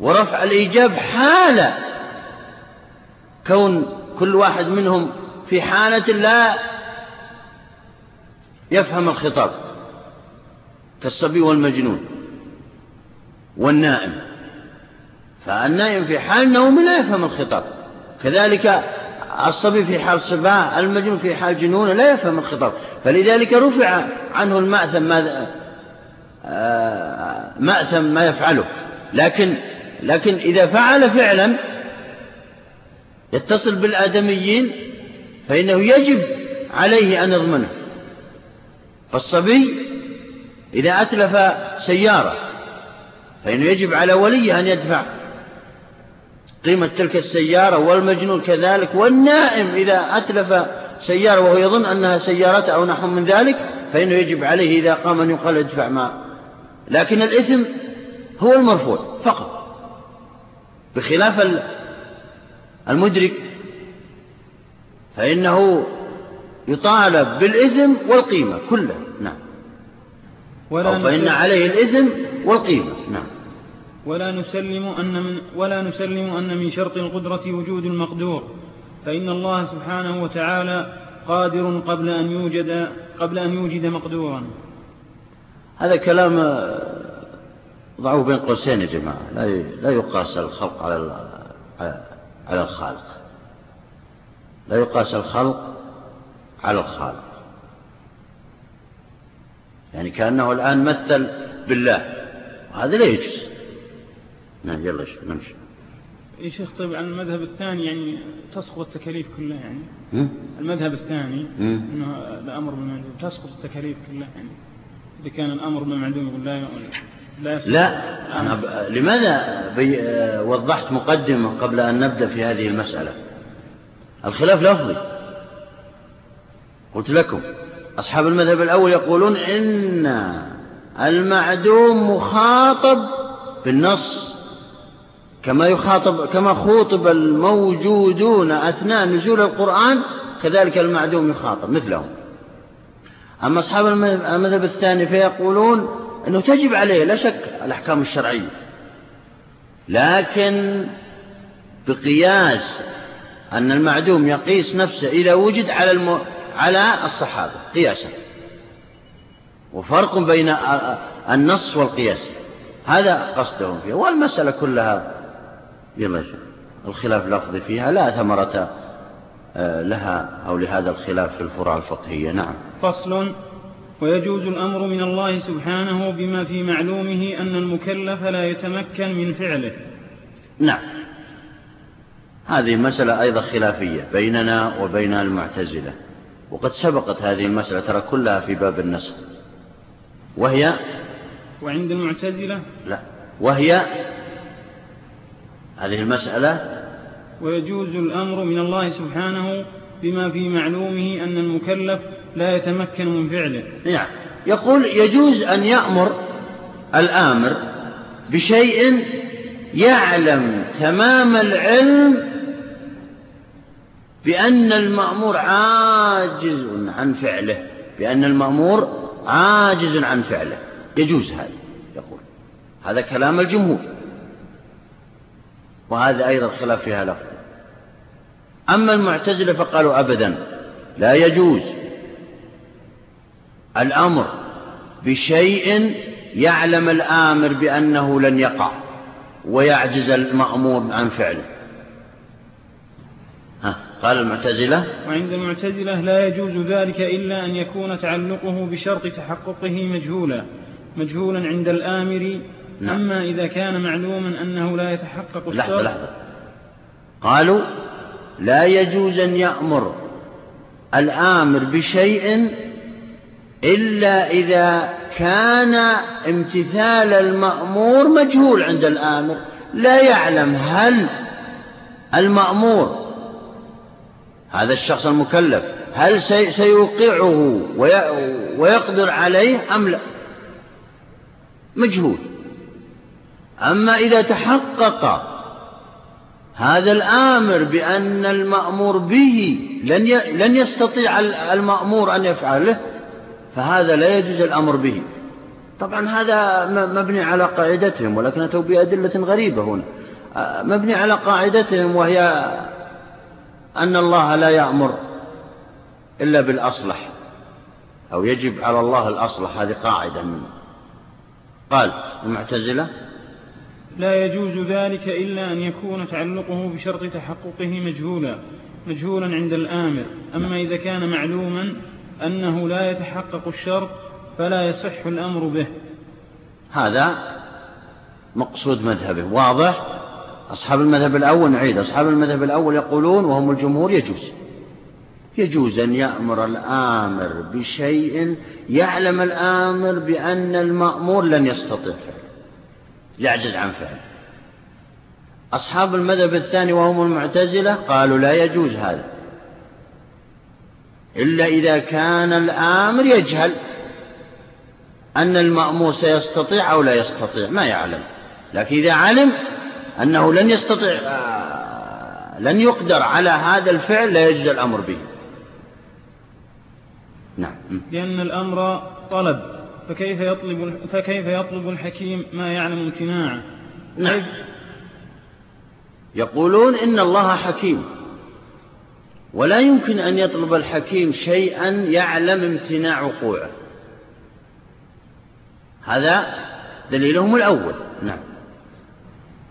ورفع الإيجاب حال كون كل واحد منهم في حالة لا يفهم الخطاب. كالصبي والمجنون والنائم. فالنائم في حال نوم لا يفهم الخطاب. كذلك الصبي في حال صباح المجنون في حال جنون لا يفهم الخطاب. فلذلك رفع عنه المأثم ما آه، مأثم ما يفعله. لكن لكن إذا فعل فعلا يتصل بالآدميين فإنه يجب عليه أن يضمنه. فالصبي إذا أتلف سيارة فإنه يجب على وليه أن يدفع قيمة تلك السيارة والمجنون كذلك والنائم إذا أتلف سيارة وهو يظن أنها سيارته أو نحو من ذلك فإنه يجب عليه إذا قام أن يقال ادفع ما. لكن الإثم هو المرفوع فقط. بخلاف المدرك فإنه يطالب بالإثم والقيمة كلها. نعم. أو فإن عليه الإثم والقيمة. نعم. ولا نسلم أن من ولا نسلم أن من شرط القدرة وجود المقدور فإن الله سبحانه وتعالى قادر قبل أن يوجد قبل أن يوجد مقدورا. هذا كلام ضعوه بين قوسين يا جماعة. لا لا يقاس الخلق على على الخالق. لا يقاس الخلق على الخالق. يعني كأنه الآن مثل بالله. وهذا لا يجوز. نعم يلا نمشي. يا شيخ طيب عن المذهب الثاني يعني تسقط التكاليف كلها يعني. المذهب الثاني إنه الأمر بالمعدوم تسقط التكاليف كلها يعني. إذا كان الأمر بالمعدوم يقول لا لا. لا أنا ب... لماذا بي... وضحت مقدمة قبل أن نبدأ في هذه المسألة؟ الخلاف لفظي. قلت لكم أصحاب المذهب الأول يقولون إن المعدوم مخاطب بالنص كما يخاطب كما خوطب الموجودون أثناء نزول القرآن كذلك المعدوم يخاطب مثلهم. أما أصحاب المذهب الثاني فيقولون أنه تجب عليه لا شك الأحكام الشرعية. لكن بقياس أن المعدوم يقيس نفسه إذا وجد على الم... على الصحابة قياسا. وفرق بين النص والقياس. هذا قصدهم فيه والمسألة كلها يلا الخلاف اللفظي فيها لا ثمرة آه، لها أو لهذا الخلاف في الفروع الفقهية. نعم. فصل. ويجوز الأمر من الله سبحانه بما في معلومه أن المكلف لا يتمكن من فعله. نعم. هذه مسألة أيضا خلافية بيننا وبين المعتزلة وقد سبقت هذه المسألة ترى كلها في باب النسخ وهي؟ وعند المعتزلة؟ لا. وهي؟ هذه المسألة؟ ويجوز الأمر من الله سبحانه بما في معلومه أن المكلف لا يتمكن من فعله. نعم. يقول يجوز أن يأمر الآمر بشيء يعلم تمام العلم بأن المأمور عاجز عن فعله بأن المأمور عاجز عن فعله. يجوز هذا يقول. هذا كلام الجمهور. وهذا أيضا خلاف فيها لفظ. أما المعتزلة فقالوا أبدا. لا يجوز. الأمر بشيء يعلم الآمر بأنه لن يقع ويعجز المأمور عن فعله. ها قال المعتزلة وعند المعتزلة لا يجوز ذلك إلا أن يكون تعلقه بشرط تحققه مجهولا مجهولا عند الآمر. نعم. أما إذا كان معلوما أنه لا يتحقق الشرط لحظة لحظة. قالوا لا يجوز أن يأمر الآمر بشيء إلا إذا كان امتثال المأمور مجهول عند الآمر. لا يعلم هل المأمور هذا الشخص المكلف هل سيوقعه ويقدر عليه أم لا؟ مجهول. أما إذا تحقق هذا الآمر بأن المأمور به لن يستطيع المأمور أن يفعله فهذا لا يجوز الأمر به. طبعا هذا مبني على قاعدتهم ولكن أتوا بأدلة غريبة هنا. مبني على قاعدتهم وهي أن الله لا يأمر إلا بالأصلح أو يجب على الله الأصلح. هذه قاعدة منه قال المعتزلة لا يجوز ذلك إلا أن يكون تعلقه بشرط تحققه مجهولا مجهولا عند الآمر. أما إذا كان معلوما أنه لا يتحقق الشرط فلا يصح الأمر به. هذا مقصود مذهبه. واضح؟ أصحاب المذهب الأول نعيد. أصحاب المذهب الأول يقولون وهم الجمهور يجوز. يجوز أن يأمر الآمر بشيء يعلم الآمر بأن المأمور لن يستطيع. فعله يعجز عن فعله أصحاب المذهب الثاني وهم المعتزلة قالوا لا يجوز هذا. إلا إذا كان الآمر يجهل أن المأمور سيستطيع أو لا يستطيع ما يعلم. لكن إذا علم أنه لن يستطيع آه، لن يقدر على هذا الفعل لا يجوز الأمر به. نعم. لأن الأمر طلب فكيف يطلب فكيف يطلب الحكيم ما يعلم امتناعه؟ نعم. يقولون إن الله حكيم. ولا يمكن أن يطلب الحكيم شيئا يعلم امتناع وقوعه. هذا دليلهم الأول. نعم.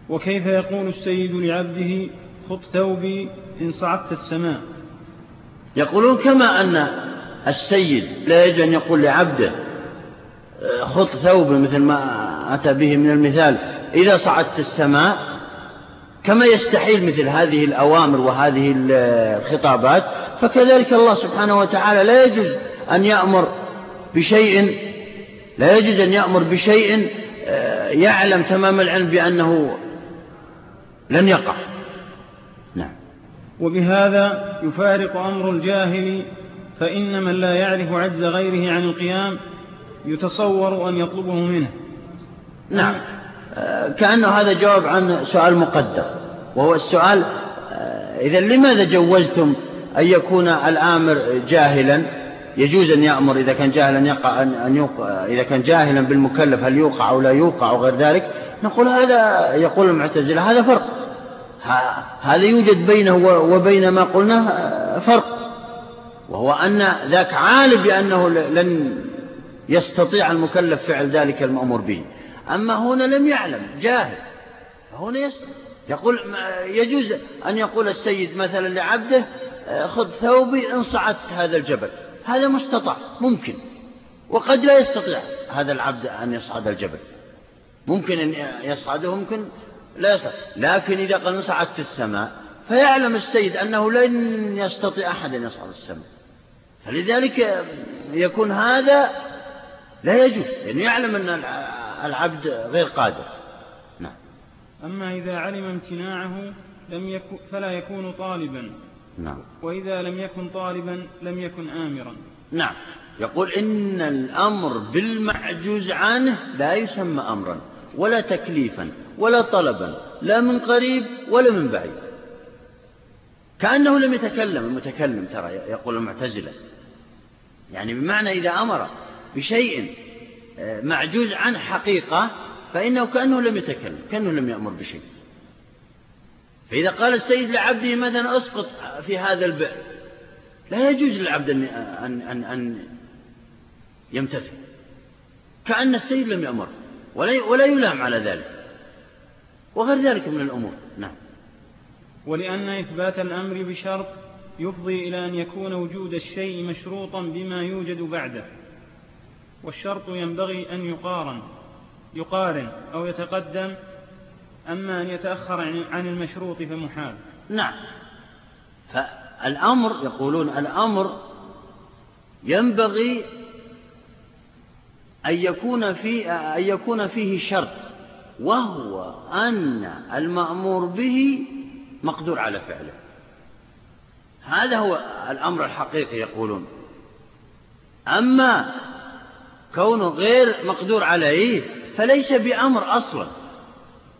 وكيف يقول السيد لعبده خط ثوبي إن صعدت السماء؟ يقولون كما أن السيد لا يجب أن يقول لعبده خط ثوبي مثل ما أتى به من المثال إذا صعدت السماء كما يستحيل مثل هذه الأوامر وهذه الخطابات فكذلك الله سبحانه وتعالى لا يجوز أن يأمر بشيء لا يجوز أن يأمر بشيء آه، يعلم تمام العلم بأنه لن يقع. نعم. وبهذا يفارق أمر الجاهل فإن من لا يعرف عجز غيره عن القيام يتصور أن يطلبه منه. نعم. كأنه هذا جواب عن سؤال مقدر وهو السؤال آه، إذا لماذا جوزتم أن يكون الآمر جاهلا؟ يجوز أن يأمر إذا كان جاهلا يقع أن يوقع إذا كان جاهلا بالمكلف هل يوقع أو لا يوقع وغير ذلك؟ نقول هذا يقول المعتزلة هذا فرق. هذا يوجد بينه وبين ما قلناه آه، فرق. وهو أن ذاك عالم بأنه لن يستطيع المكلف فعل ذلك المأمور به. أما هنا لم يعلم جاهل. هنا يقول يجوز أن يقول السيد مثلا لعبده آه، خذ ثوبي إن صعدت هذا الجبل. هذا مستطاع ممكن. وقد لا يستطيع هذا العبد أن يصعد الجبل. ممكن أن يصعده ممكن لا يصعد. لكن إذا قال صعدت السماء فيعلم السيد أنه لن يستطيع أحد أن يصعد السماء. فلذلك يكون هذا لا يجوز. لأنه يعلم أن العبد غير قادر. نعم. أما إذا علم امتناعه لم يكن فلا يكون طالبا. نعم. وإذا لم يكن طالبا لم يكن آمرا. نعم. يقول إن الأمر بالمعجوز عنه لا يسمى أمرا ولا تكليفا ولا طلبا لا من قريب ولا من بعيد. كأنه لم يتكلم المتكلم ترى يقول المعتزلة. يعني بمعنى إذا أمر بشيء معجوز عن حقيقة فإنه كأنه لم يتكلم كأنه لم يأمر بشيء. فإذا قال السيد لعبده مثلا أسقط في هذا البئر لا يجوز للعبد أن, أن, أن يمتثل. كأن السيد لم يأمر ولا, ولا يلام على ذلك. وغير ذلك من الأمور. نعم. ولأن إثبات الأمر بشرط يفضي إلى أن يكون وجود الشيء مشروطا بما يوجد بعده. والشرط ينبغي أن يقارن يقارن أو يتقدم أما أن يتأخر عن المشروط فمحال. نعم. فالأمر يقولون الأمر ينبغي أن يكون, في أن يكون فيه شرط وهو أن المأمور به مقدور على فعله. هذا هو الأمر الحقيقي يقولون. أما كونه غير مقدور عليه فليس بأمر أصلا.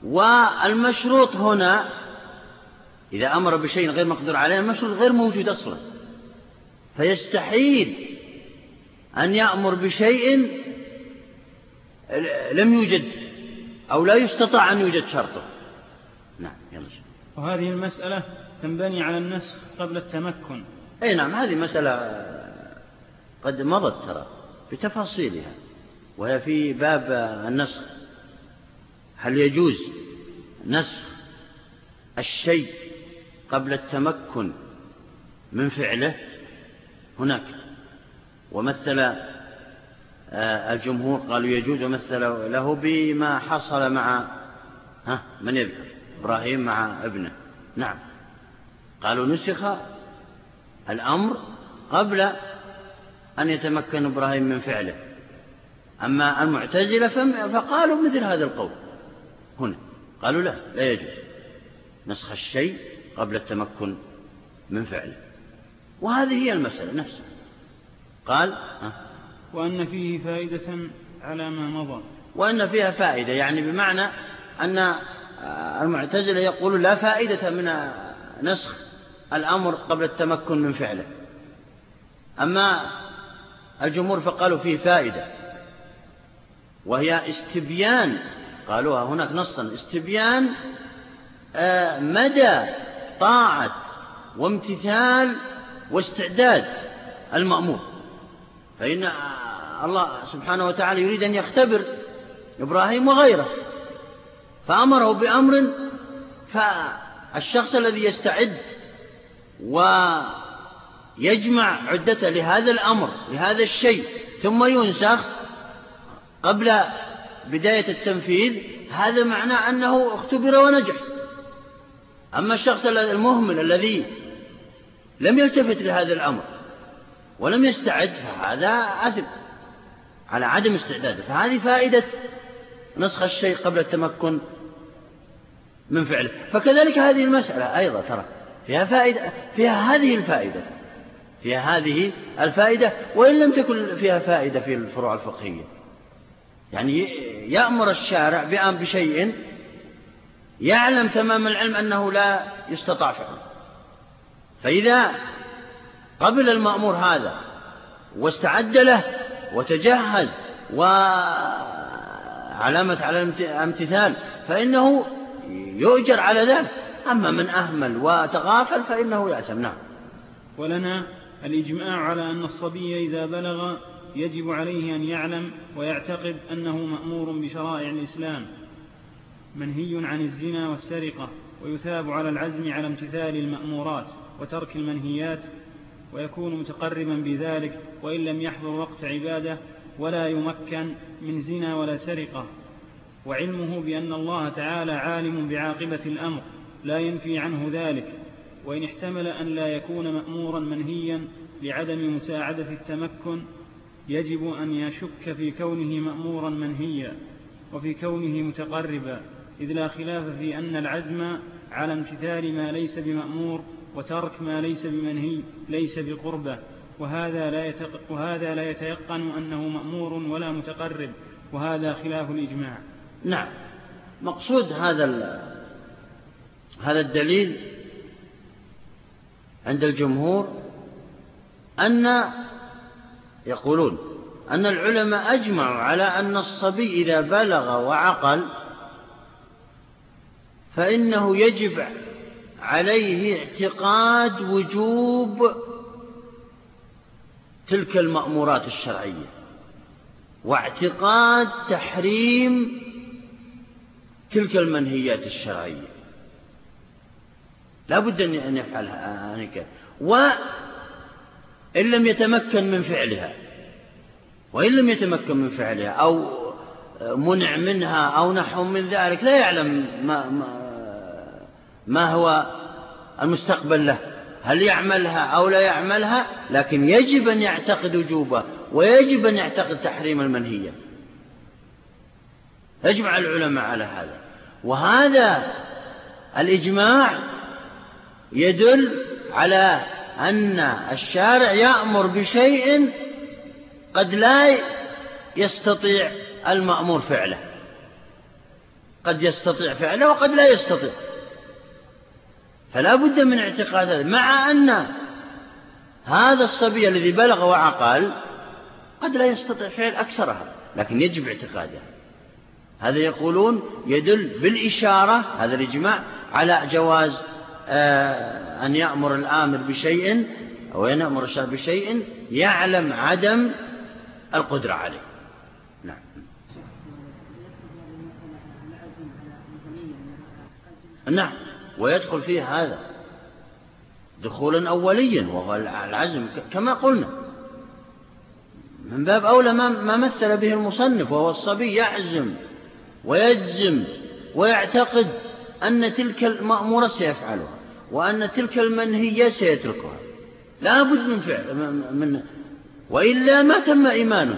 والمشروط هنا إذا أمر بشيء غير مقدور عليه المشروط غير موجود أصلا. فيستحيل أن يأمر بشيء لم يوجد أو لا يستطاع أن يوجد شرطه. نعم يلا وهذه المسألة تنبني على النسخ قبل التمكن. أي نعم هذه مسألة قد مضت ترى. بتفاصيلها وهي في باب النسخ. هل يجوز نسخ الشيء قبل التمكن من فعله؟ هناك. ومثل آه، الجمهور قالوا يجوز ومثل له بما حصل مع ها من يذكر؟ إبراهيم مع ابنه. نعم. قالوا نسخ الأمر قبل أن يتمكن إبراهيم من فعله. أما المعتزلة فقالوا مثل هذا القول. هنا. قالوا لا لا يجوز. نسخ الشيء قبل التمكن من فعله. وهذه هي المسألة نفسها. قال وأن فيه فائدة على ما مضى. وأن فيها فائدة يعني بمعنى أن المعتزلة يقولون لا فائدة من نسخ الأمر قبل التمكن من فعله. أما الجمهور فقالوا فيه فائدة. وهي استبيان قالوها هناك نصا استبيان آه، مدى طاعة وامتثال واستعداد المأمور فإن الله سبحانه وتعالى يريد أن يختبر إبراهيم وغيره فأمره بأمر فالشخص الذي يستعد ويجمع عدته لهذا الأمر لهذا الشيء ثم ينسخ قبل بداية التنفيذ. هذا معناه أنه اختبر ونجح. أما الشخص المهمل الذي لم يلتفت لهذا الأمر ولم يستعد فهذا أثم على عدم استعداده. فهذه فائدة نسخ الشيء قبل التمكن من فعله. فكذلك هذه المسألة أيضا ترى فيها فائدة فيها هذه الفائدة. فيها هذه الفائدة وإن لم تكن فيها فائدة في الفروع الفقهية. يعني يأمر الشارع بشيء يعلم تمام العلم أنه لا يستطاع فعله. فإذا قبل المأمور هذا واستعد له وتجهز وعلامة على الامتثال فإنه يؤجر على ذلك. أما من أهمل وتغافل فإنه يأسم نعم. ولنا الإجماع على أن الصبي إذا بلغ يجب عليه أن يعلم ويعتقد أنه مأمور بشرائع الإسلام منهي عن الزنا والسرقة ويثاب على العزم على امتثال المأمورات وترك المنهيات ويكون متقربا بذلك وإن لم يحضر وقت عبادة ولا يمكن من زنا ولا سرقة. وعلمه بأن الله تعالى عالم بعاقبة الأمر لا ينفي عنه ذلك. وإن احتمل أن لا يكون مأمورا منهيا لعدم مساعدة التمكن يجب أن يشك في كونه مأمورا منهيا وفي كونه متقربا إذ لا خلاف في أن العزم على امتثال ما ليس بمأمور وترك ما ليس بمنهي ليس بقربة وهذا لا, يتق وهذا لا يتيقن أنه مأمور ولا متقرب وهذا خلاف الإجماع. نعم. مقصود هذا هذا الدليل عند الجمهور أن يقولون أن العلماء أجمعوا على أن الصبي إذا بلغ وعقل فإنه يجب عليه اعتقاد وجوب تلك المأمورات الشرعية واعتقاد تحريم تلك المنهيات الشرعية. لا بد أن يفعلها وإن لم يتمكن من فعلها وإن لم يتمكن من فعلها أو منع منها أو نحو من ذلك لا يعلم ما, ما, ما هو المستقبل له هل يعملها أو لا يعملها لكن يجب أن يعتقد وجوبها ويجب أن يعتقد تحريم المنهية. يجمع العلماء على هذا. وهذا الإجماع يدل على أن الشارع يأمر بشيء قد لا يستطيع المأمور فعله. قد يستطيع فعله وقد لا يستطيع. فلا بد من اعتقاد هذا مع أن هذا الصبي الذي بلغ وعقل قد لا يستطيع فعل أكثرها لكن يجب اعتقادها هذا يقولون يدل بالإشارة هذا الإجماع على جواز أن يأمر الآمر بشيء أو أن يأمر الشارع بشيء يعلم عدم القدرة عليه. نعم. نعم. ويدخل فيه هذا دخولا أوليا وهو العزم كما قلنا. من باب أولى ما مثل به المصنف وهو الصبي يعزم ويجزم ويعتقد. أن تلك المأمورة سيفعلها وأن تلك المنهية سيتركها. لا بد من فعل من وإلا ما تم إيمانه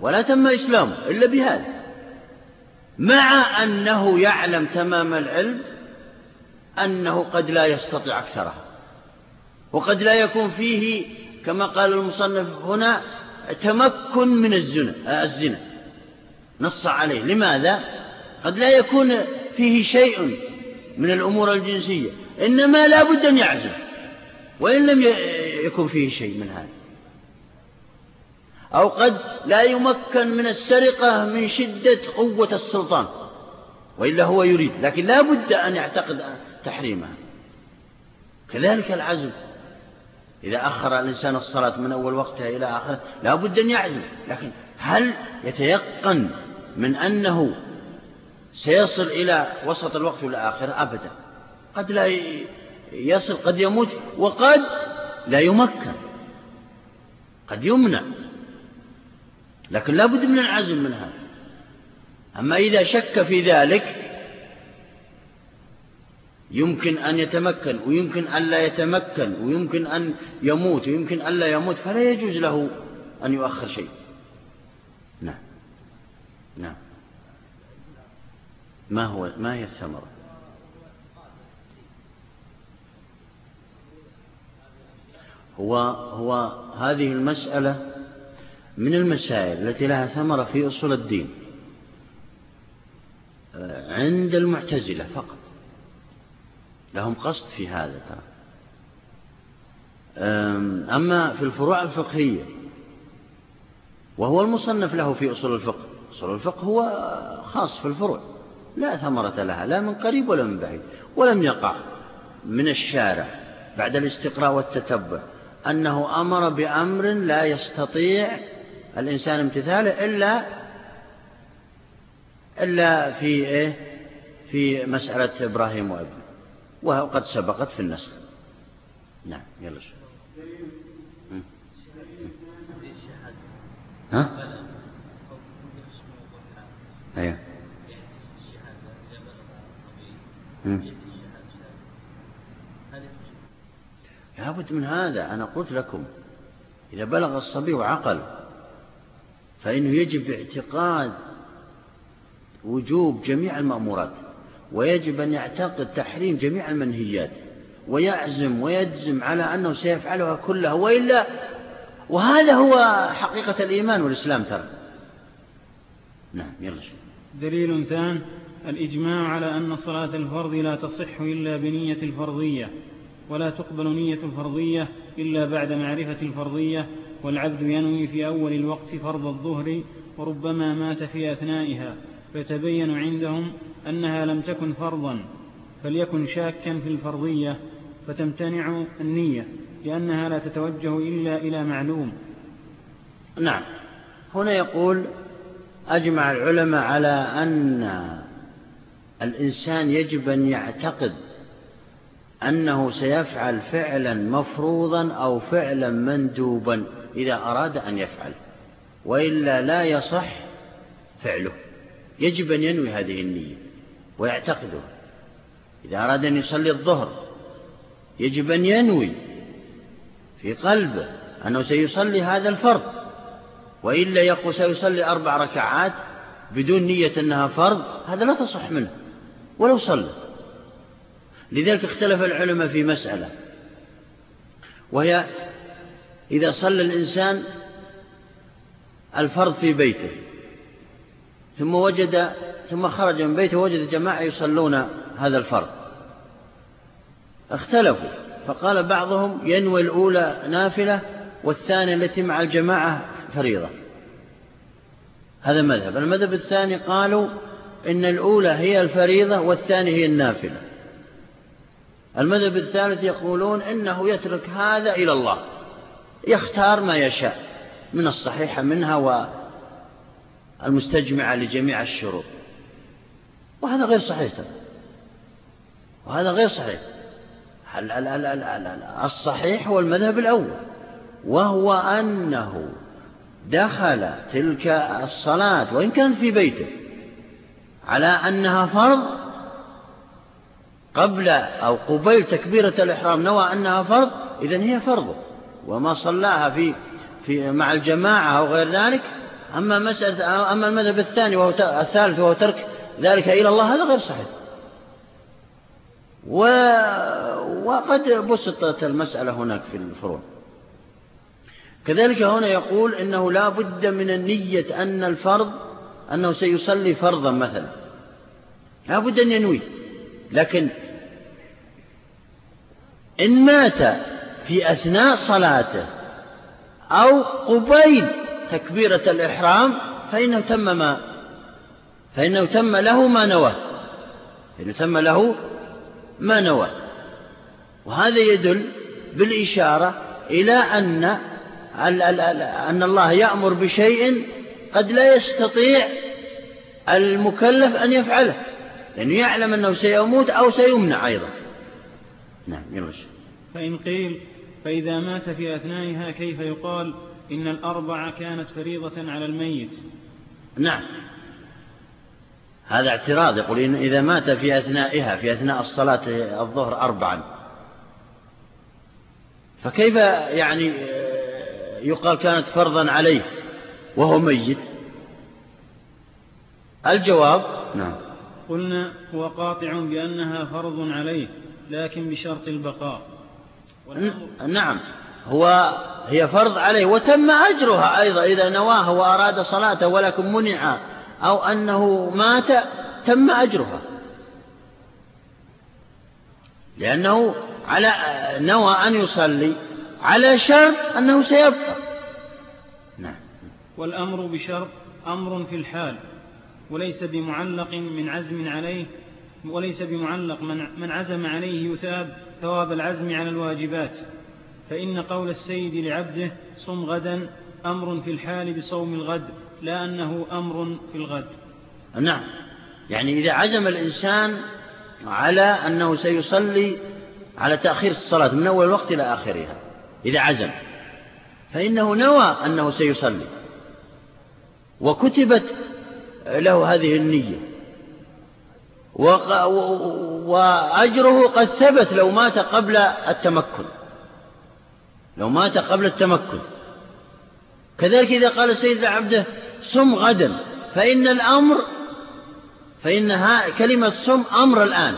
ولا تم إسلامه إلا بهذا. مع أنه يعلم تمام العلم أنه قد لا يستطيع أكثرها وقد لا يكون فيه كما قال المصنف هنا تمكن من الزنا الزنا. نص عليه. لماذا؟ قد لا يكون فيه شيء من الأمور الجنسية إنما لا بد أن يعزم وإن لم يكن فيه شيء من هذا. أو قد لا يمكن من السرقة من شدة قوة السلطان وإلا هو يريد لكن لا بد أن يعتقد تحريمها. كذلك العزم إذا أخر الإنسان الصلاة من أول وقتها إلى آخره لا بد أن يعزم لكن هل يتيقن من أنه سيصل إلى وسط الوقت ولا آخره أبدا. قد لا يصل قد يموت وقد لا يمكن. قد يمنع. لكن لا بد من العزم من هذا. أما إذا شك في ذلك يمكن أن يتمكن ويمكن أن لا يتمكن ويمكن أن يموت ويمكن أن لا يموت فلا يجوز له أن يؤخر شيء. نعم. نعم. ما هو ما هي الثمرة؟ هو هو هذه المسألة من المسائل التي لها ثمرة في أصول الدين عند المعتزلة فقط. لهم قصد في هذا ترى. أما في الفروع الفقهية وهو المصنف له في أصول الفقه. أصول الفقه هو خاص في الفروع. لا ثمرة لها لا من قريب ولا من بعيد ولم يقع من الشارع بعد الاستقراء والتتبع أنه أمر بأمر لا يستطيع الإنسان امتثاله إلا إلا في إيه؟ في مسألة إبراهيم وابنه وقد سبقت في النسخ. نعم يلا شو ها؟ أيوه. لابد من هذا. أنا قلت لكم إذا بلغ الصبي وعقل فإنه يجب اعتقاد وجوب جميع المأمورات ويجب أن يعتقد تحريم جميع المنهيات ويعزم ويجزم على أنه سيفعلها كلها وإلا وهذا هو حقيقة الإيمان والإسلام ترى. نعم يلا. دليل ثان الإجماع على أن صلاة الفرض لا تصح إلا بنية الفرضية ولا تقبل نية الفرضية إلا بعد معرفة الفرضية والعبد ينوي في أول الوقت فرض الظهر وربما مات في أثنائها فيتبين عندهم أنها لم تكن فرضا فليكن شاكا في الفرضية فتمتنع النية لأنها لا تتوجه إلا إلى معلوم. نعم. هنا يقول أجمع العلماء على أن الإنسان يجب أن يعتقد أنه سيفعل فعلا مفروضا أو فعلا مندوبا إذا أراد أن يفعل وإلا لا يصح فعله. يجب أن ينوي هذه النية ويعتقدها إذا أراد أن يصلي الظهر يجب أن ينوي في قلبه أنه سيصلي هذا الفرض وإلا يقول سيصلي أربع ركعات بدون نية أنها فرض هذا لا تصح منه. ولو صلى. لذلك اختلف العلماء في مسألة وهي إذا صلى الإنسان الفرض في بيته ثم وجد ثم خرج من بيته وجد جماعة يصلون هذا الفرض. اختلفوا فقال بعضهم ينوي الأولى نافلة والثانية التي مع الجماعة فريضة. هذا مذهب. المذهب الثاني قالوا إن الأولى هي الفريضة والثانية هي النافلة. المذهب الثالث يقولون إنه يترك هذا إلى الله. يختار ما يشاء من الصحيحة منها والمستجمعة لجميع الشروط. وهذا غير صحيح وهذا غير صحيح. الصحيح هو المذهب الأول. وهو أنه دخل تلك الصلاة وإن كان في بيته على أنها فرض قبل أو قبيل تكبيرة الإحرام نوى أنها فرض إذن هي فرض. وما صلاها في في مع الجماعة أو غير ذلك. أما مسألة أما المذهب الثاني وهو الثالث وهو ترك ذلك إلى الله هذا غير صحيح. و... وقد بسطت المسألة هناك في الفروع. كذلك هنا يقول إنه لا بد من النية أن الفرض أنه سيصلي فرضا مثلا. لا بد أن ينوي. لكن إن مات في أثناء صلاته أو قبيل تكبيرة الإحرام فإنه تم ما فإنه تم له ما نوى. فإنه تم له ما نوى. وهذا يدل بالإشارة إلى أن أن الله يأمر بشيء قد لا يستطيع المكلف أن يفعله لأنه يعلم أنه سيموت أو سيمنع أيضا. نعم يرش فإن قيل فإذا مات في أثنائها كيف يقال إن الأربع كانت فريضة على الميت؟ نعم. هذا اعتراض يقول إن إذا مات في أثنائها في أثناء الصلاة الظهر أربعا. فكيف يعني يقال كانت فرضا عليه؟ وهو ميت. الجواب؟ نعم. قلنا هو قاطع بأنها فرض عليه لكن بشرط البقاء. نعم. هو هي فرض عليه وتم أجرها أيضا إذا نواها وأراد صلاته ولكن منع أو أنه مات تم أجرها. لأنه على نوى أن يصلي على شرط أنه سيبقى. والأمر بشرط أمر في الحال وليس بمعلق من عزم عليه وليس بمعلق من, عزم عليه يثاب ثواب العزم على الواجبات. فإن قول السيد لعبده صم غدا أمر في الحال بصوم الغد لا أنه أمر في الغد. نعم. يعني إذا عزم الإنسان على أنه سيصلي على تأخير الصلاة من أول الوقت إلى آخرها إذا عزم فإنه نوى أنه سيصلي. وكتبت له هذه النية. وأجره قد ثبت لو مات قبل التمكن. لو مات قبل التمكن. كذلك إذا قال سيد عبده صم غدا فإن الأمر فإن كلمة صم أمر الآن.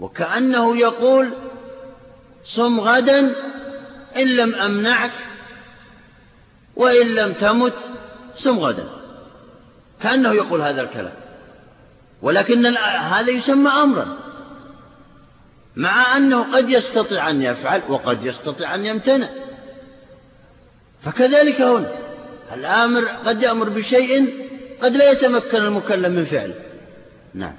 وكأنه يقول صم غدا إن لم أمنعك وإن لم تمت صم غدا. كأنه يقول هذا الكلام. ولكن هذا يسمى أمرا. مع أنه قد يستطيع أن يفعل وقد يستطيع أن يمتنع. فكذلك هنا. الآمر قد يأمر بشيء قد لا يتمكن المكلف من فعله. نعم.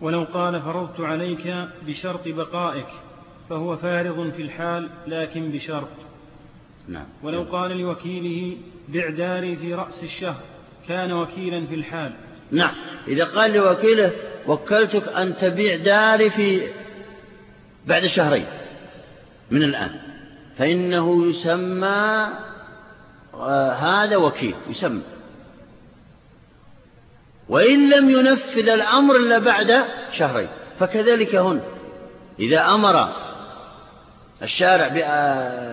ولو قال فرضت عليك بشرط بقائك فهو فارض في الحال لكن بشرط. نعم. ولو قال لوكيله بع داري في رأس الشهر كان وكيلا في الحال. نعم. إذا قال لوكيله وكلتك أن تبيع داري في بعد شهرين من الآن فإنه يسمى آه هذا وكيل يسمى. وإن لم ينفذ الأمر إلا بعد شهرين فكذلك هنا. إذا أمر الشارع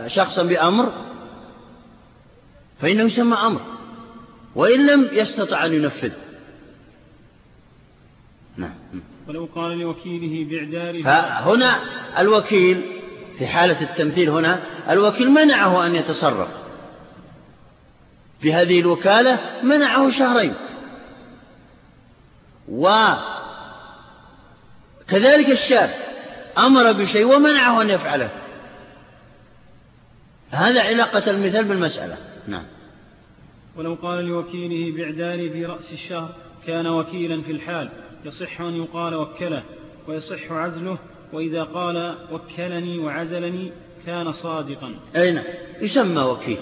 شخصا بأمر فإنه يسمى أمر وإن لم يستطع أن ينفذ. نعم. ولو قال لوكيله بإعداره فهنا الوكيل في حالة التمثيل هنا الوكيل منعه أن يتصرف. في هذه الوكالة منعه شهرين. وكذلك الشاب أمر بشيء ومنعه أن يفعله. هذا علاقة المثال بالمسألة. نعم. ولو قال لوكيله بعدالي في رأس الشهر كان وكيلا في الحال يصح أن يقال وكله ويصح عزله وإذا قال وكلني وعزلني كان صادقا. أين نعم. يسمى وكيل.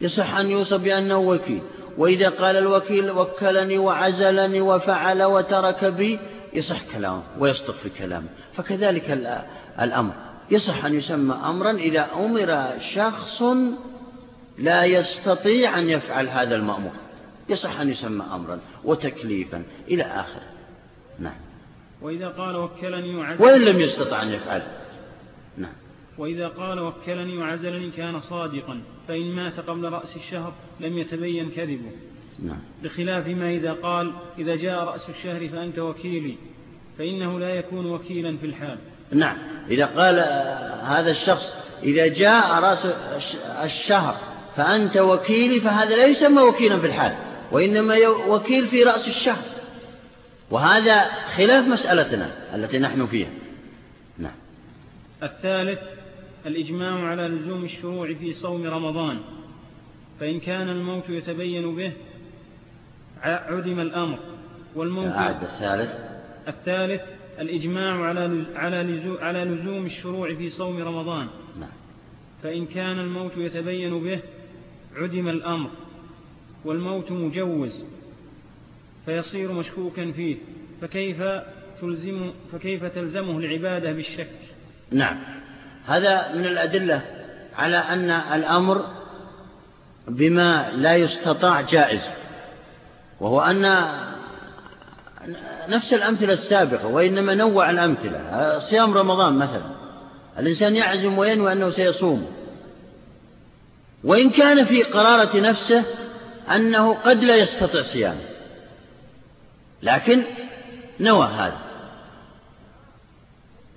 يصح أن يوصف بأنه وكيل. وإذا قال الوكيل وكلني وعزلني وفعل وترك بي يصح كلامه ويصدق في كلامه. فكذلك الأمر. يصح أن يسمى أمرا إذا أمر شخص لا يستطيع أن يفعل هذا المأمور. يصح أن يسمى أمرا وتكليفا إلى آخره نعم. وإذا قال وكلني وعزلني وإن لم يستطع أن يفعل. نعم. وإذا قال وكلني وعزلني كان صادقا فإن مات قبل رأس الشهر لم يتبين كذبه. نعم. بخلاف ما إذا قال إذا جاء رأس الشهر فأنت وكيلي فإنه لا يكون وكيلا في الحال. نعم. إذا قال هذا الشخص إذا جاء رأس الشهر فأنت وكيلي فهذا لا يسمى وكيلا في الحال وإنما وكيل في رأس الشهر. وهذا خلاف مسألتنا التي نحن فيها. نعم. الثالث الإجماع على لزوم الشروع في صوم رمضان. فإن كان الموت يتبين به عدم الأمر. والموت الثالث. الثالث الإجماع على على على لزوم الشروع في صوم رمضان. نعم. فإن كان الموت يتبين به عدم الأمر والموت مجوز فيصير مشكوكا فيه. فكيف تلزم فكيف تلزمه العبادة بالشك؟ نعم. هذا من الأدلة على أن الأمر بما لا يستطاع جائز. وهو أن نفس الأمثلة السابقة وإنما نوع الأمثلة. صيام رمضان مثلا. الإنسان يعزم وينوي أنه سيصوم. وإن كان في قرارة نفسه أنه قد لا يستطيع صيامه لكن نوى هذا.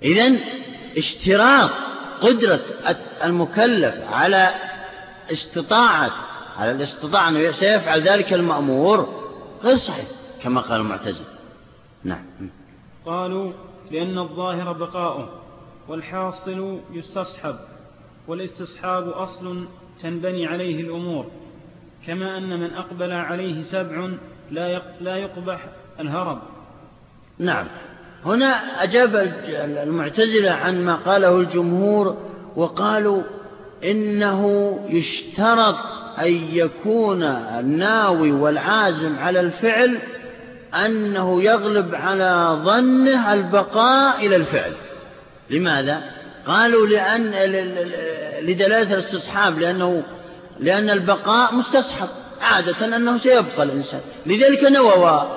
إذن اشتراط قدرة المكلف على استطاعة على الاستطاعة أنه سيفعل ذلك المأمور غير صحيح كما قال المعتزل نعم. قالوا لأن الظاهر بقاؤه والحاصل يستصحب والاستصحاب أصل تنبني عليه الأمور كما أن من أقبل عليه سبع لا يقبح الهرب. نعم. هنا أجاب المعتزلة عن ما قاله الجمهور وقالوا إنه يشترط أن يكون الناوي والعازم على الفعل أنه يغلب على ظنه البقاء إلى الفعل. لماذا؟ قالوا لأن لدلالة الاستصحاب لأنه لأن البقاء مستصحب عادة أنه سيبقى الإنسان. لذلك نوى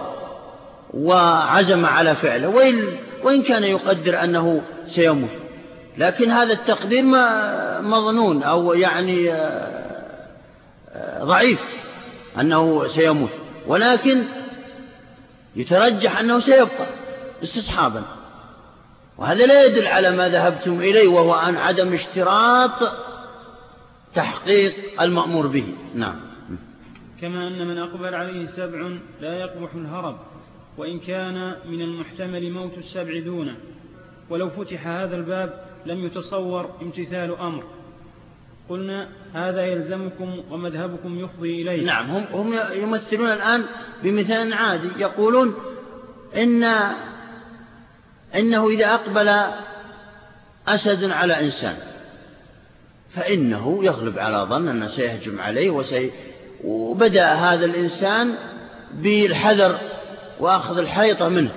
وعزم على فعله. وإن, وإن كان يقدر أنه سيموت. لكن هذا التقدير مظنون أو يعني آه، آه، ضعيف أنه سيموت. ولكن يترجح أنه سيبقى استصحابا. وهذا لا يدل على ما ذهبتم إليه وهو عن عدم اشتراط تحقيق المأمور به. نعم. كما أن من أقبل عليه سبع لا يقبح الهرب وإن كان من المحتمل موت السبع دونه. ولو فتح هذا الباب لم يتصور امتثال أمر. قلنا هذا يلزمكم ومذهبكم يفضي إليه. نعم هم, هم يمثلون الآن بمثال عادي. يقولون إن إنه إذا أقبل أسد على إنسان فإنه يغلب على ظن أنه سيهجم عليه وسي وبدأ هذا الإنسان بالحذر وأخذ الحيطة منه.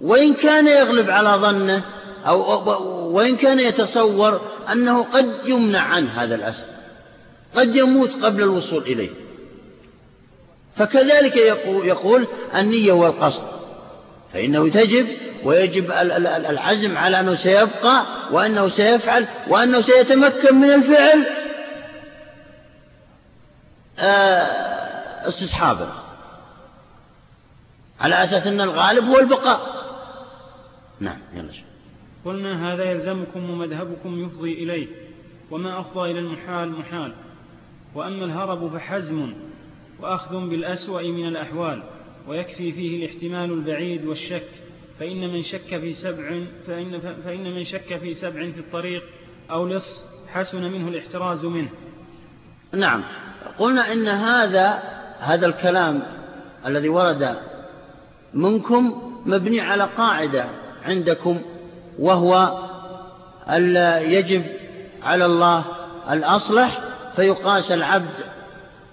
وإن كان يغلب على ظنه أو وإن كان يتصور أنه قد يمنع عنه هذا الأسد قد يموت قبل الوصول إليه. فكذلك يقول النية والقصد. فإنه تجب ويجب العزم على أنه سيبقى وأنه سيفعل وأنه سيتمكن من الفعل آه، استصحابا على أساس أن الغالب هو البقاء. نعم يلا شو. قلنا هذا يلزمكم ومذهبكم يفضي إليه وما أفضى إلى المحال محال. وأما الهرب فحزم وأخذ بالأسوأ من الأحوال ويكفي فيه الاحتمال البعيد والشك فإن من شك في سبع فإن, فإن من شك في سبع في الطريق أو لص حسن منه الاحتراز منه. نعم. قلنا إن هذا هذا الكلام الذي ورد منكم مبني على قاعدة عندكم وهو يجب على الله الأصلح فيقاس العبد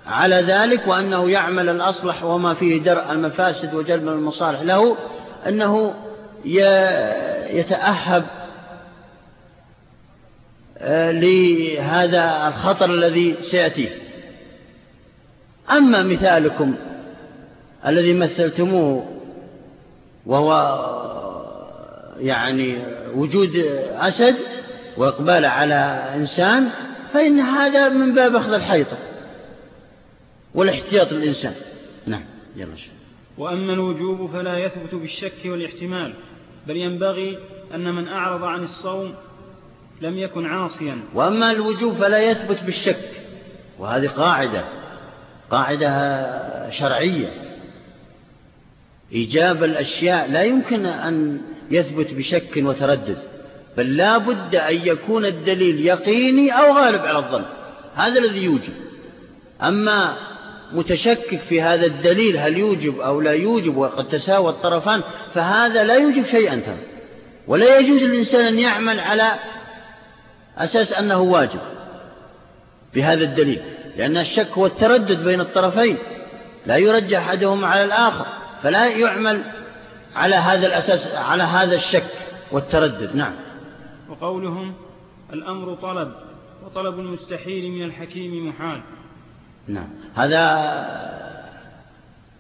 على ذلك وأنه يعمل الأصلح وما فيه درء المفاسد وجلب المصالح له أنه يتأهب آه، لهذا الخطر الذي سيأتيه. أما مثالكم الذي مثلتموه وهو يعني وجود أسد وإقبال على إنسان فإن هذا من باب أخذ الحيطة والاحتياط للإنسان. نعم يلا. وأما الوجوب فلا يثبت بالشك والاحتمال بل ينبغي أن من أعرض عن الصوم لم يكن عاصيا. وأما الوجوب فلا يثبت بالشك وهذه قاعدة قاعدة شرعية. إيجاب الأشياء لا يمكن أن يثبت بشك وتردد بل لا بد أن يكون الدليل يقيني أو غالب على الظن. هذا الذي يوجب. أما متشكك في هذا الدليل هل يوجب أو لا يوجب وقد تساوى الطرفان فهذا لا يوجب شيئا ترى. ولا يجوز للإنسان أن يعمل على أساس أنه واجب بهذا الدليل لأن الشك هو التردد بين الطرفين لا يرجح أحدهما على الآخر فلا يعمل على هذا الأساس على هذا الشك والتردد. نعم. وقولهم الأمر طلب وطلب المستحيل من الحكيم محال. نعم. هذا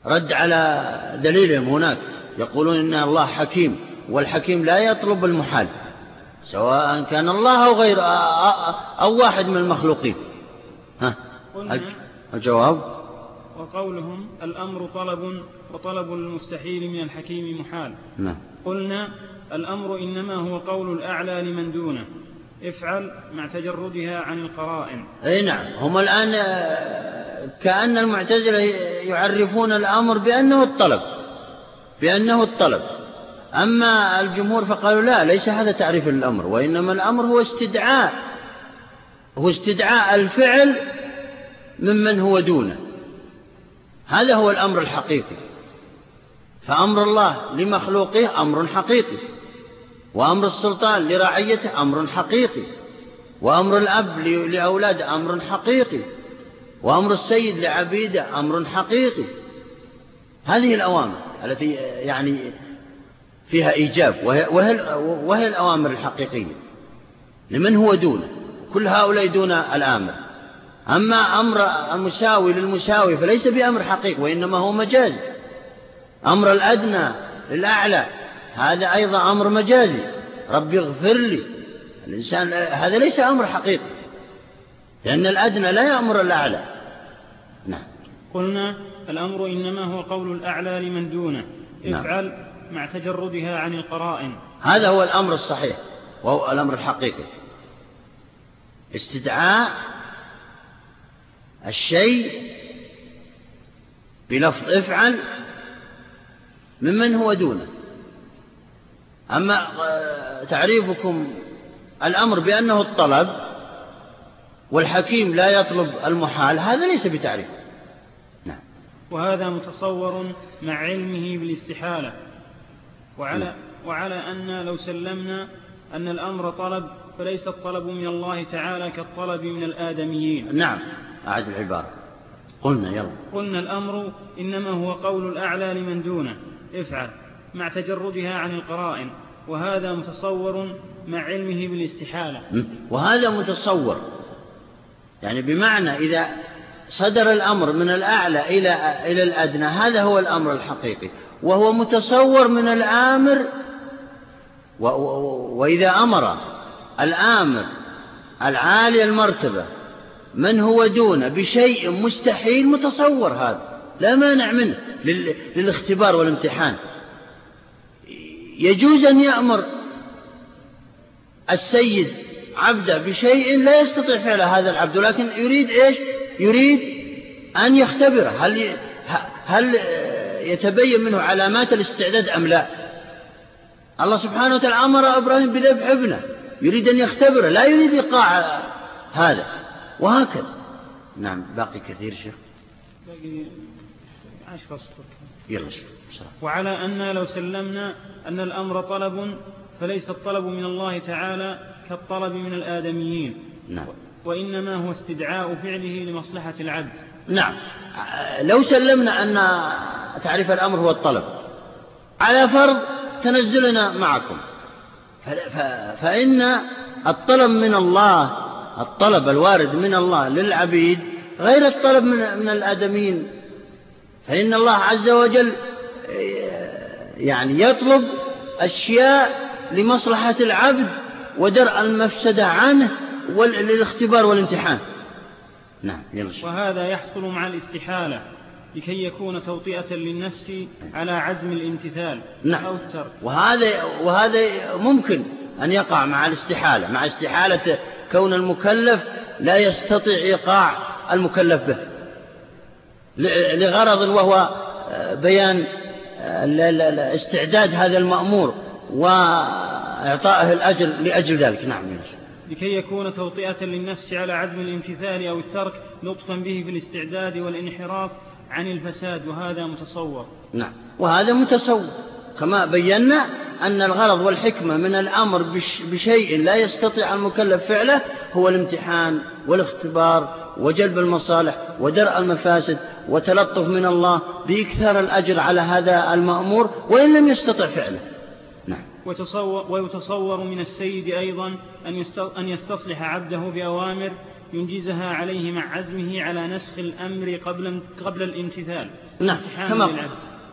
رد على دليلهم هناك. يقولون إن الله حكيم والحكيم لا يطلب المحال سواء كان الله أو غير أو واحد من المخلوقين. ها؟ الجواب وقولهم الأمر طلب وطلب المستحيل من الحكيم محال. نعم. قلنا الأمر إنما هو قول الأعلى لمن دونه. افعل مع تجردها عن القرائن. أي نعم. هم الآن آه، كأن المعتزلة يعرفون الأمر بأنه الطلب. بأنه الطلب. أما الجمهور فقالوا لا ليس هذا تعريف الأمر وإنما الأمر هو استدعاء. هو استدعاء الفعل ممن هو دونه. هذا هو الأمر الحقيقي. فأمر الله لمخلوقه أمر حقيقي وأمر السلطان لرعيته أمر حقيقي وأمر الأب لأولاده أمر حقيقي وأمر السيد لعبيده أمر حقيقي. هذه الأوامر التي يعني فيها إيجاب وهي, وهي, وهي الأوامر الحقيقية. لمن هو دونه؟ كل هؤلاء دون الآمر. أما أمر المساوي للمساوي فليس بأمر حقيقي وإنما هو مجاز. أمر الأدنى للأعلى هذا أيضا أمر مجازي. ربي اغفر لي. الإنسان هذا ليس أمر حقيقي لأن الأدنى لا يأمر الأعلى. نعم. قلنا الأمر إنما هو قول الأعلى لمن دونه. نعم. افعل نعم. مع تجردها عن القرائن. هذا هو الأمر الصحيح وهو الأمر الحقيقي. استدعاء الشيء بلفظ افعل ممن هو دونه. أما تعريفكم الأمر بأنه الطلب والحكيم لا يطلب المحال هذا ليس بتعريف. نعم. وهذا متصور مع علمه بالاستحالة. وعلى, نعم. وعلى أن لو سلمنا أن الأمر طلب فليس الطلب من الله تعالى كالطلب من الآدميين. نعم. أعد العبارة. قلنا يلا. قلنا الأمر إنما هو قول الأعلى لمن دونه. افعل مع تجردها عن القرائن. وهذا متصور مع علمه بالاستحالة. وهذا متصور. يعني بمعنى إذا صدر الأمر من الأعلى إلى إلى الأدنى هذا هو الأمر الحقيقي. وهو متصور من الآمر وإذا أمر الآمر العالي المرتبة من هو دونه بشيء مستحيل متصور هذا. لا مانع منه للاختبار والامتحان. يجوز أن يأمر السيد عبده بشيء لا يستطيع فعله هذا العبد لكن يريد إيش؟ يريد أن يختبره هل, هل يتبين منه علامات الاستعداد أم لا؟ الله سبحانه وتعالى أمر إبراهيم بذبح ابنه. يريد أن يختبره لا يريد إيقاع هذا. وهكذا نعم باقي كثير شيخ. باقي عشر أسطر يلا وعلى أن لو سلمنا أن الأمر طلب فليس الطلب من الله تعالى كالطلب من الآدميين. نعم. وإنما هو استدعاء فعله لمصلحة العبد. نعم. لو سلمنا أن تعريف الأمر هو الطلب على فرض تنزلنا معكم. فإن الطلب من الله الطلب الوارد من الله للعبيد غير الطلب من, من الآدميين فإن الله عز وجل يعني يطلب أشياء لمصلحة العبد ودرء المفسدة عنه للاختبار والامتحان نعم يلش. وهذا يحصل مع الاستحالة لكي يكون توطئة للنفس على عزم الامتثال نعم. أو الترك وهذا, وهذا ممكن أن يقع مع الاستحالة مع استحالة كون المكلف لا يستطيع إيقاع المكلف به. لغرض وهو بيان استعداد هذا المأمور وإعطائه الأجر لأجل ذلك. نعم. لكي يكون توطئة للنفس على عزم الامتثال أو الترك لطفا به في الاستعداد والانحراف عن الفساد وهذا متصور. نعم. وهذا متصور. كما بينا أن الغرض والحكمة من الأمر بشيء لا يستطيع المكلف فعله هو الامتحان والاختبار وجلب المصالح ودرء المفاسد وتلطف من الله بإكثار الأجر على هذا المأمور وإن لم يستطع فعله. نعم. وتصور ويتصور من السيد أيضا أن يستصلح عبده بأوامر ينجزها عليه مع عزمه على نسخ الأمر قبل, قبل الامتثال. نعم. كما,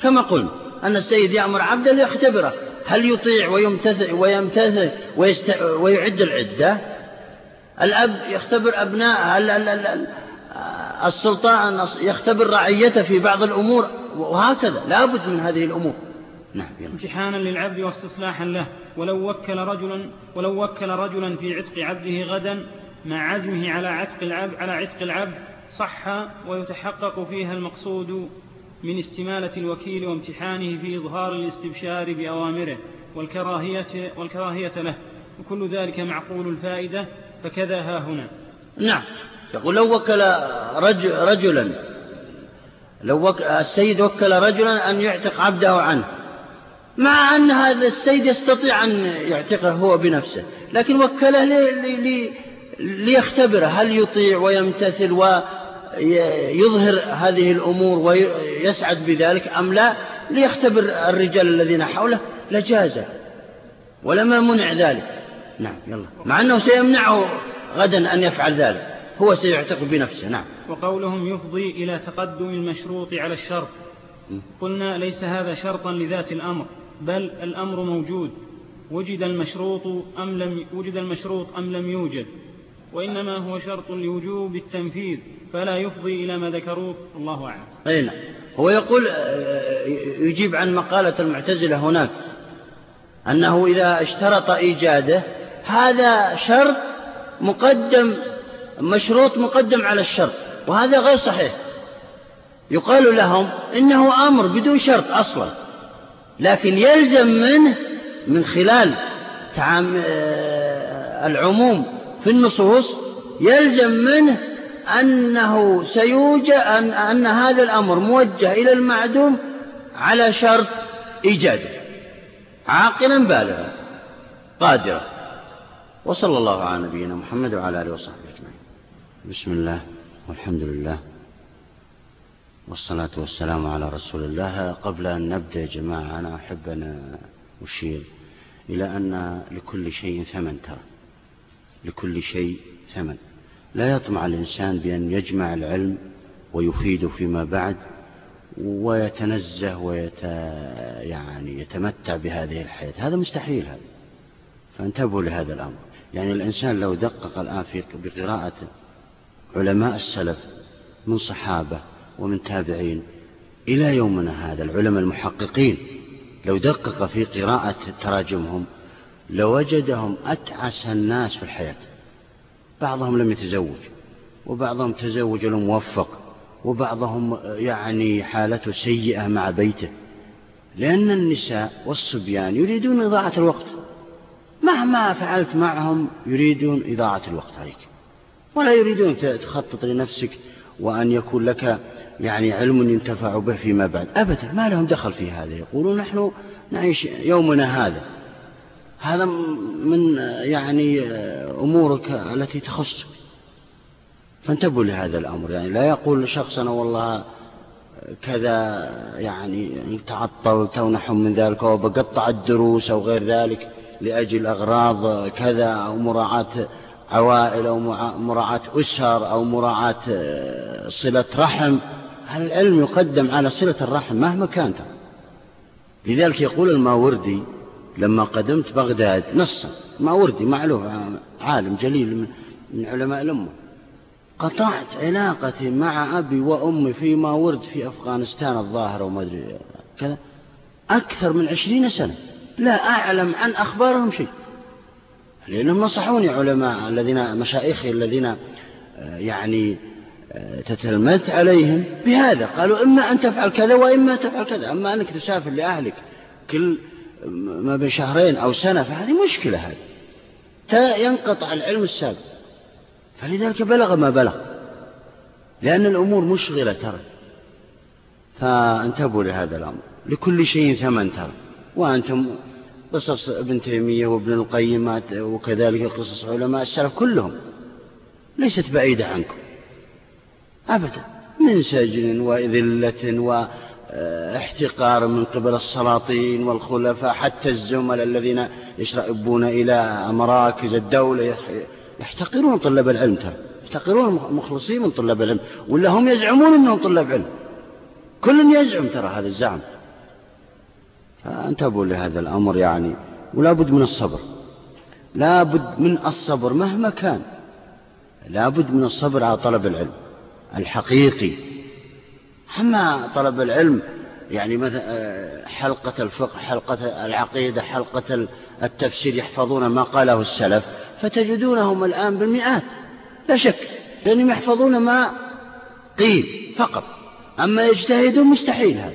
كما قلنا. أن السيد يأمر عبده ليختبره هل يطيع ويمتثل, ويمتثل ويست... ويعد العدة؟ الأب يختبر أبناء هل السلطان يختبر رعيته في بعض الأمور؟ وهكذا. لا بد من هذه الأمور. نعم امتحانا للعبد واستصلاحا له. ولو وكل رجلا ولو وكل رجلا في عتق عبده غدا مع عزمه على عتق العبد على عتق العبد صح ويتحقق فيها المقصود من استمالة الوكيل وامتحانه في إظهار الاستبشار بأوامره والكراهية, والكراهية له وكل ذلك معقول الفائدة فكذا ها هنا. نعم. يقول لو وكل رجل رجلا لو وك... السيد وكل رجلا أن يعتق عبده عنه مع أن هذا السيد يستطيع أن يعتقه هو بنفسه لكن وكله لي... لي... ليختبره هل يطيع ويمتثل ويظهر هذه الأمور ويسعد بذلك أم لا ليختبر الرجال الذين حوله لجاز ولما منع ذلك. نعم يلا. مع أنه سيمنعه غدا أن يفعل ذلك. هو سيعتق بنفسه. نعم. وقولهم يفضي إلى تقدم المشروط على الشرط. قلنا ليس هذا شرطا لذات الأمر بل الأمر موجود. وجد المشروط أم لم وجد المشروط أم لم يوجد. وإنما هو شرط لوجوب التنفيذ فلا يفضي إلى ما ذكروه. الله أعلم. أي نعم. هو يقول آه، يجيب عن مقالة المعتزلة هناك أنه إذا اشترط إيجاده هذا شرط مقدم مشروط مقدم على الشرط وهذا غير صحيح. يقال لهم إنه أمر بدون شرط أصلا لكن يلزم منه من خلال آه، العموم في النصوص يلزم منه أنه سيوجد أن, أن هذا الأمر موجه إلى المعدوم على شرط إيجاده. عاقلا بالغا. قادرا. وصلى الله على نبينا محمد وعلى آله وصحبه أجمعين. بسم الله والحمد لله. والصلاة والسلام على رسول الله. قبل أن نبدأ يا جماعة أنا أحب أن أشير إلى أن لكل شيء ثمن ترى. لكل شيء ثمن. لا يطمع الإنسان بأن يجمع العلم ويفيد فيما بعد ويتنزه ويت يعني يتمتع بهذه الحياة. هذا مستحيل هذا. فانتبهوا لهذا الأمر. يعني الإنسان لو دقق الآن في بقراءة علماء السلف من صحابة ومن تابعين إلى يومنا هذا العلماء المحققين لو دقق في قراءة تراجمهم لوجدهم أتعس الناس في الحياة. بعضهم لم يتزوج وبعضهم تزوج الموفق وبعضهم يعني حالته سيئة مع بيته. لأن النساء والصبيان يريدون إضاعة الوقت. مهما فعلت معهم يريدون إضاعة الوقت عليك. ولا يريدون تخطط لنفسك وأن يكون لك يعني علم ينتفع به فيما بعد. أبدا ما لهم دخل في هذا. يقولون نحن نعيش يومنا هذا. هذا من يعني أمورك التي تخصك. فانتبهوا لهذا الأمر. يعني لا يقول شخص أنا والله كذا يعني تعطلت أو نحو من ذلك أو بقطع الدروس أو غير ذلك لأجل أغراض كذا أو مراعاة عوائل أو مراعاة أسر أو مراعاة صلة رحم. العلم يقدم على صلة الرحم مهما كانت. لذلك يقول الماوردي لما قدمت بغداد نصا ماوردي معلوف عالم جليل من علماء الأمة. قطعت علاقتي مع أبي وأمي فيما ورد في أفغانستان الظاهرة وما أدري كذا أكثر من عشرين سنة. لا أعلم عن أخبارهم شيء. لأنهم نصحوني علماء الذين مشايخي الذين آه، يعني آه، تتلمذت عليهم بهذا. قالوا إما أن تفعل كذا وإما تفعل كذا. أما أنك تسافر لأهلك كل ما بين شهرين أو سنة فهذه مشكلة هذه. ينقطع العلم السابق. فلذلك بلغ ما بلغ. لأن الأمور مشغلة ترى. فانتبهوا لهذا الأمر. لكل شيء ثمن ترى. وأنتم قصص ابن تيمية وابن القيم وكذلك قصص علماء السلف كلهم. ليست بعيدة عنكم. أبدا. من سجن وذلة واحتقار من قبل السلاطين والخلفاء حتى الزملاء الذين يشربون إلى مراكز الدولة. يحتقرون طلاب العلم ترى. يحتقرون المخلصين من طلاب العلم. ولا هم يزعمون أنهم طلاب علم. كل يزعم ترى هذا الزعم. فأنتبهوا لهذا الأمر يعني. ولا بد من الصبر. لا بد من الصبر مهما كان. لا بد من الصبر على طلب العلم الحقيقي. أما طلب العلم يعني مثلا آه، حلقة الفقه حلقة العقيدة حلقة التفسير يحفظون ما قاله السلف فتجدونهم الآن بالمئات. لا شك لأنهم يحفظون ما قيل فقط. أما يجتهدون مستحيل هذا.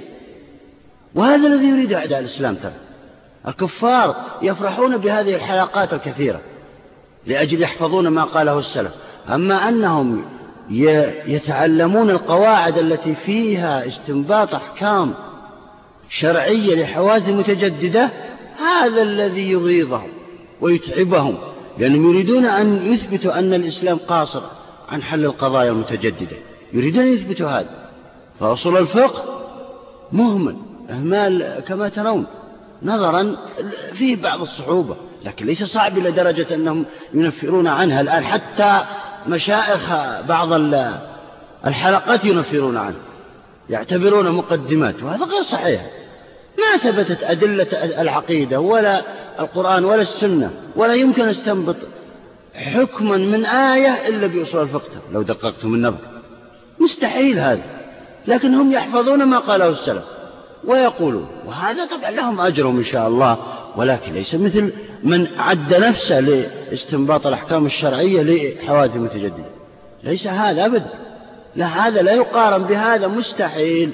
وهذا الذي يريد أعداء الإسلام ترى. الكفار يفرحون بهذه الحلقات الكثيرة لأجل يحفظون ما قاله السلف. أما أنهم يتعلمون القواعد التي فيها استنباط أحكام شرعية لحوادث متجددة هذا الذي يغيظهم ويتعبهم لأنهم يريدون أن يثبتوا أن الإسلام قاصر عن حل القضايا المتجددة. يريدون أن يثبتوا هذا. فأصول الفقه مهمل إهمال كما ترون نظرا فيه بعض الصعوبة لكن ليس صعب إلى درجة أنهم ينفرون عنها الآن حتى مشائخ بعض الحلقات ينفرون عنه يعتبرون مقدمات وهذا غير صحيح. ما ثبتت أدلة العقيدة ولا القرآن ولا السنة ولا يمكن استنبط حكما من آية إلا بأصول الفقه. لو دققتم النظر. مستحيل هذا. لكن هم يحفظون ما قاله السلف ويقولون وهذا طبعا لهم أجرهم إن شاء الله. ولكن ليس مثل من عد نفسه لاستنباط الأحكام الشرعية لحوادث متجددة. ليس هذا أبدا لا هذا لا يقارن بهذا مستحيل.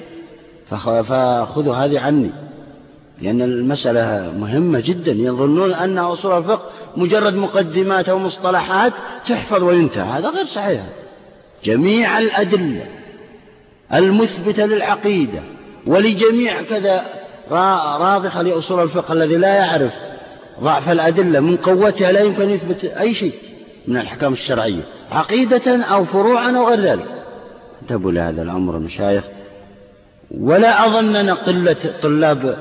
فخذوا هذه عني. لأن المسألة مهمة جدا. يظنون أن أصول الفقه مجرد مقدمات أو مصطلحات تحفظ وينتهى. هذا غير صحيح. جميع الأدلة المثبتة للعقيدة ولجميع كذا راضخة لأصول الفقه الذي لا يعرف ضعف الأدلة من قوتها لا يمكن يثبت أي شيء من الأحكام الشرعية عقيدة أو فروعا أو غير ذلك. انتبهوا لهذا الأمر مشايخ. ولا أظن أن قلة طلاب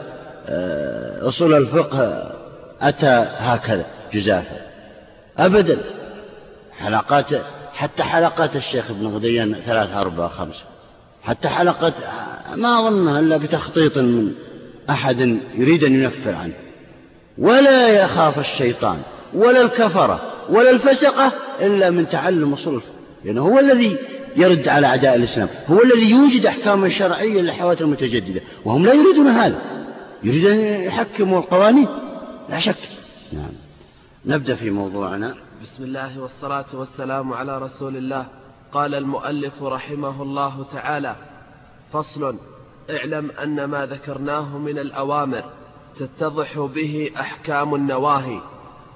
آه، أصول الفقه أتى هكذا جزافا. أبدا. حلقات حتى حلقات الشيخ ابن غديان ثلاثة أربعة خمسة. حتى حلقة ما أظنها إلا بتخطيط من أحد يريد أن ينفر عنه. ولا يخاف الشيطان ولا الكفرة ولا الفسقة إلا من تعلم أصول لأنه هو الذي يرد على أعداء الإسلام هو الذي يوجد أحكاما شرعية للحوادث المتجددة. وهم لا يريدون هذا. يريدون أن يحكموا القوانين. لا شك. نعم. نبدأ في موضوعنا. بسم الله والصلاة والسلام على رسول الله. قال المؤلف رحمه الله تعالى فصل اعلم أن ما ذكرناه من الأوامر تتضح به أحكام النواهي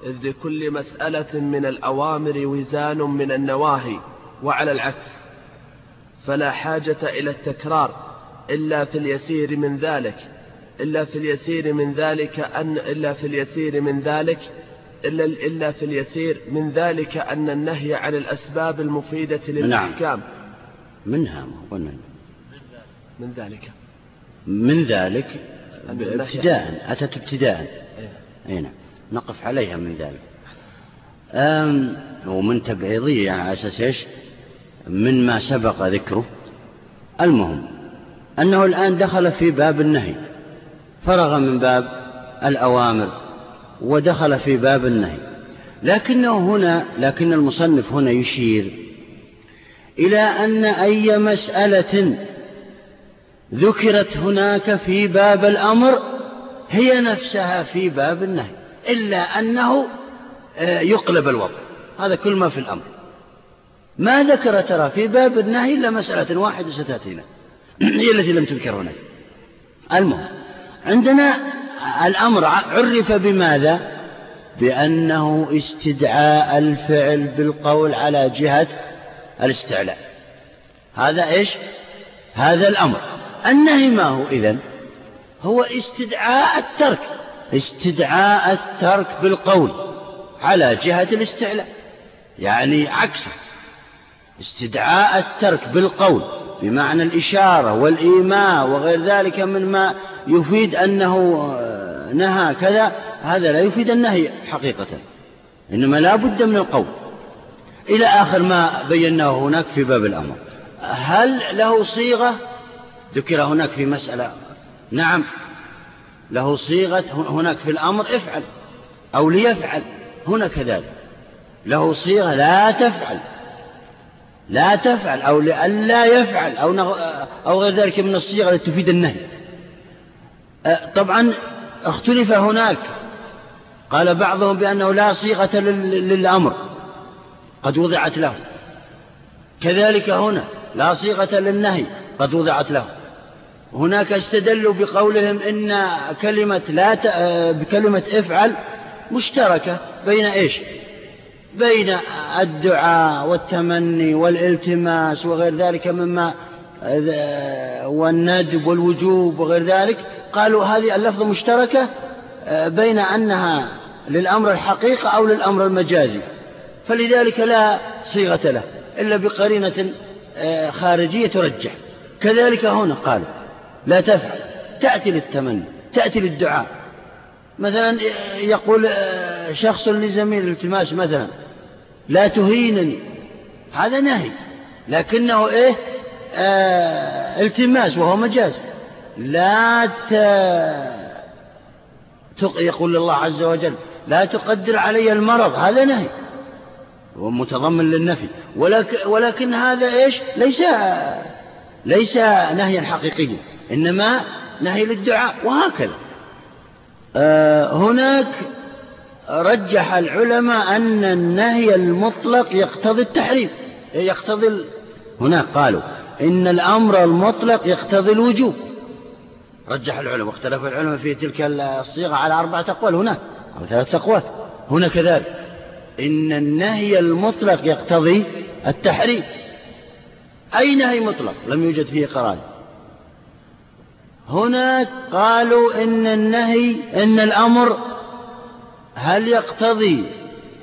إذ لكل مسألة من الأوامر وزان من النواهي وعلى العكس فلا حاجة إلى التكرار إلا في اليسير من ذلك إلا في اليسير من ذلك أن إلا في اليسير من ذلك إلا إلا في اليسير من ذلك أن النهي عن الأسباب المفيدة. للأحكام نعم. منها قلنا من ذلك من ذلك ابتداء أتت ابتداء. أي نعم. نقف عليها من ذلك. ومن تبعيضية يعني على أساس إيش؟ من ما سبق ذكره. المهم أنه الآن دخل في باب النهي. فرغ من باب الأوامر ودخل في باب النهي. لكنه هنا لكن المصنف هنا يشير إلى أن أي مسألة ذكرت هناك في باب الأمر هي نفسها في باب النهي إلا أنه آه، يقلب الوضع. هذا كل ما في الأمر. ما ذكر ترى في باب النهي إلا مسألة واحدة ستأتينا. هي التي لم تذكر هناك. المهم عندنا الأمر عرف بماذا؟ بأنه استدعاء الفعل بالقول على جهة الاستعلاء. هذا إيش؟ هذا الأمر. النهي ما هو إذن هو استدعاء الترك استدعاء الترك بالقول على جهة الاستعلاء يعني عكسه استدعاء الترك بالقول بمعنى الإشارة والإيماء وغير ذلك من ما يفيد أنه نهى كذا هذا لا يفيد النهي حقيقة إنما لا بد من القول. إلى آخر ما بيناه هناك في باب الأمر هل له صيغة؟ ذكر هناك في مسألة. نعم له صيغة هناك في الأمر افعل أو ليفعل هنا كذلك. له صيغة لا تفعل لا تفعل أو لألا يفعل أو, أو غير ذلك من الصيغة التي تفيد النهي. أه، طبعا اختلف هناك. قال بعضهم بأنه لا صيغة للأمر قد وضعت له. كذلك هنا لا صيغة للنهي قد وضعت له. هناك استدلوا بقولهم إن كلمة لا ت... أه، بكلمة افعل مشتركة بين إيش؟ بين الدعاء والتمني والالتماس وغير ذلك مما والندب والوجوب وغير ذلك. قالوا هذه اللفظة مشتركة آه، بين أنها للأمر الحقيقة أو للأمر المجازي. فلذلك لا صيغة له إلا بقرينة آه، خارجية ترجح. كذلك هنا قالوا لا تفعل. تأتي للتمني تأتي للدعاء. مثلا يقول آه، شخص لزميل الالتماس مثلا لا تهينني. هذا نهي. لكنه إيه؟ آه التماس وهو مجاز. لا ت... يقول الله عز وجل لا تقدر علي المرض. هذا نهي. ومتضمن للنفي. ولكن, ولكن هذا إيش؟ ليس ليس نهيا حقيقيا. إنما نهي للدعاء وهكذا. آه هناك رجح العلماء أن النهي المطلق يقتضي التحريم. يقتضي ال... هناك قالوا إن الأمر المطلق يقتضي الوجوب. رجح العلماء واختلف العلماء في تلك الصيغة على أربعة أقوال هناك أو ثلاثة أقوال. هنا كذلك. إن النهي المطلق يقتضي التحريم. أي نهي مطلق؟ لم يوجد فيه قرار هناك قالوا إن النهي إن الأمر هل يقتضي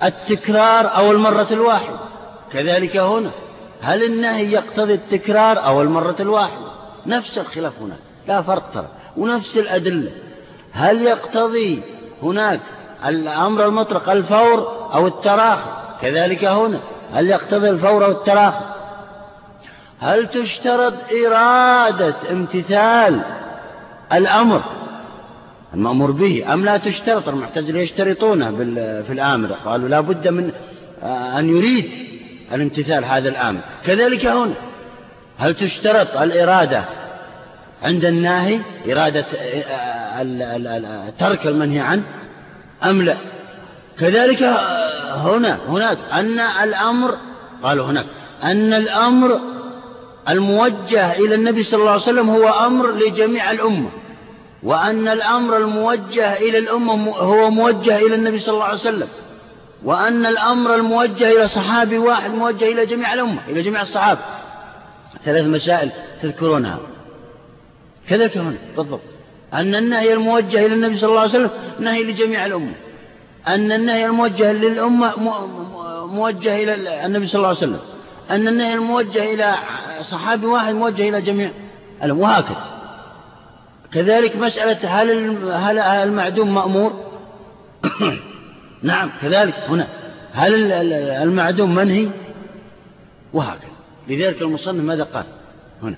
التكرار أو المرة الواحدة؟ كذلك هنا هل النهي يقتضي التكرار أو المرة الواحدة؟ نفس الخلاف هنا لا فرق ترى ونفس الأدلة. هل يقتضي هناك الأمر المطلق الفور أو التراخي؟ كذلك هنا هل يقتضي الفور أو التراخي؟ هل تشترط إرادة امتثال الأمر المأمور به أم لا تشترط؟ المعتزلة يشترطونه في الآمر. قالوا لا بد من آه، أن يريد الامتثال هذا الآمر. كذلك هنا هل تشترط الإرادة عند الناهي؟ إرادة آه، ترك المنهي عنه أم لا؟ كذلك آه، هنا هناك أن الأمر قالوا هناك أن الأمر الموجه إلى النبي صلى الله عليه وسلم هو أمر لجميع الأمة وأن الأمر الموجه إلى الأمة هو موجه إلى النبي صلى الله عليه وسلم وأن الأمر الموجه إلى صحابي واحد موجه إلى جميع الأمة إلى جميع الصحابة. ثلاث مسائل تذكرونها. كذلك هنا بالضبط. أن النهي الموجه إلى النبي صلى الله عليه وسلم نهي لجميع الأمة. أن النهي الموجه للأمة موجه إلى النبي صلى الله عليه وسلم. أن النهي الموجه إلى صحابي واحد موجه إلى جميع وهكذا. كذلك مسألة هل هل المعدوم مأمور؟ نعم كذلك هنا. هل المعدوم منهي؟ وهكذا. لذلك المصنف ماذا قال؟ هنا.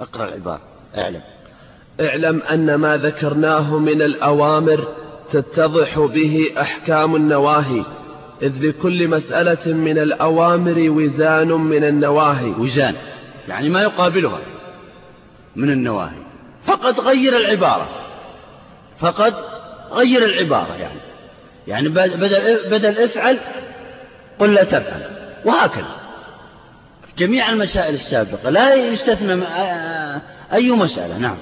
اقرأ العبارة اعلم. اعلم أن ما ذكرناه من الأوامر تتضح به أحكام النواهي إذ لكل مسألة من الأوامر وزان من النواهي. وزان. يعني ما يقابلها من النواهي. فقد غير العبارة. فقد غير العبارة يعني. يعني بدل بدل افعل قل لا تفعل. وهكذا. جميع المسائل السابقة. لا يستثنى أي مسألة. نعم.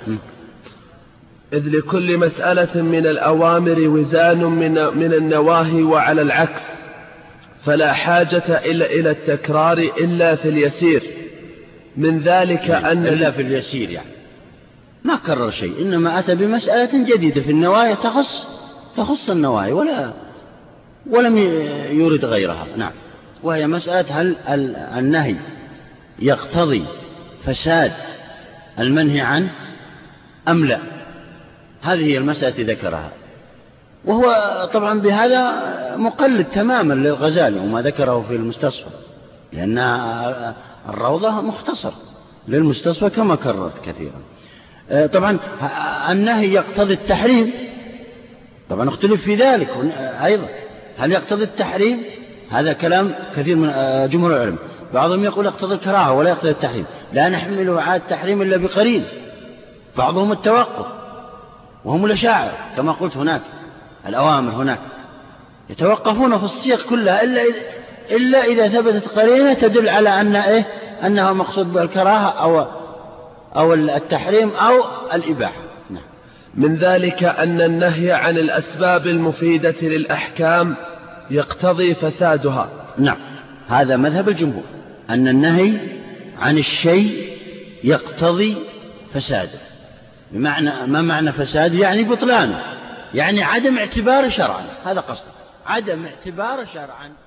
إذ لكل مسألة من الأوامر وزان من, من النواهي وعلى العكس. فلا حاجة إلا إلى التكرار إلا في اليسير. من ذلك أن إلا في اليسير يعني. ما كرر شيء إنما أتى بمسألة جديدة في النوايا تخص تخص النوايا ولا ولم يورد غيرها. نعم. وهي مسألة هل النهي يقتضي فساد المنهي عنه أم لا؟ هذه هي المسألة ذكرها. وهو طبعا بهذا مقلد تماما للغزالي وما ذكره في المستصفى لأن الروضة مختصر للمستصفى كما كررت كثيرا. آه، طبعا النهي يقتضي التحريم. طبعا اختلف في ذلك أيضا. هل يقتضي التحريم؟ هذا كلام كثير من آه، جمهور العلم. بعضهم يقول يقتضي الكراهة ولا يقتضي التحريم. لا نحمله على التحريم إلا بقرين بعضهم التوقف وهم الأشاعر كما قلت هناك الأوامر هناك. يتوقفون في السياق كلها إلا إذا, إلا إذا ثبتت قرينة تدل على أن إيه؟ أنه مقصود بالكراهة أو أو التحريم أو الإباحة. نعم. من ذلك أن النهي عن الأسباب المفيدة للأحكام يقتضي فسادها. نعم. هذا مذهب الجمهور. أن النهي عن الشيء يقتضي فساده. بمعنى ما معنى فساد؟ يعني بطلانه. يعني عدم اعتباره شرعا. هذا قصده. عدم اعتباره شرعا.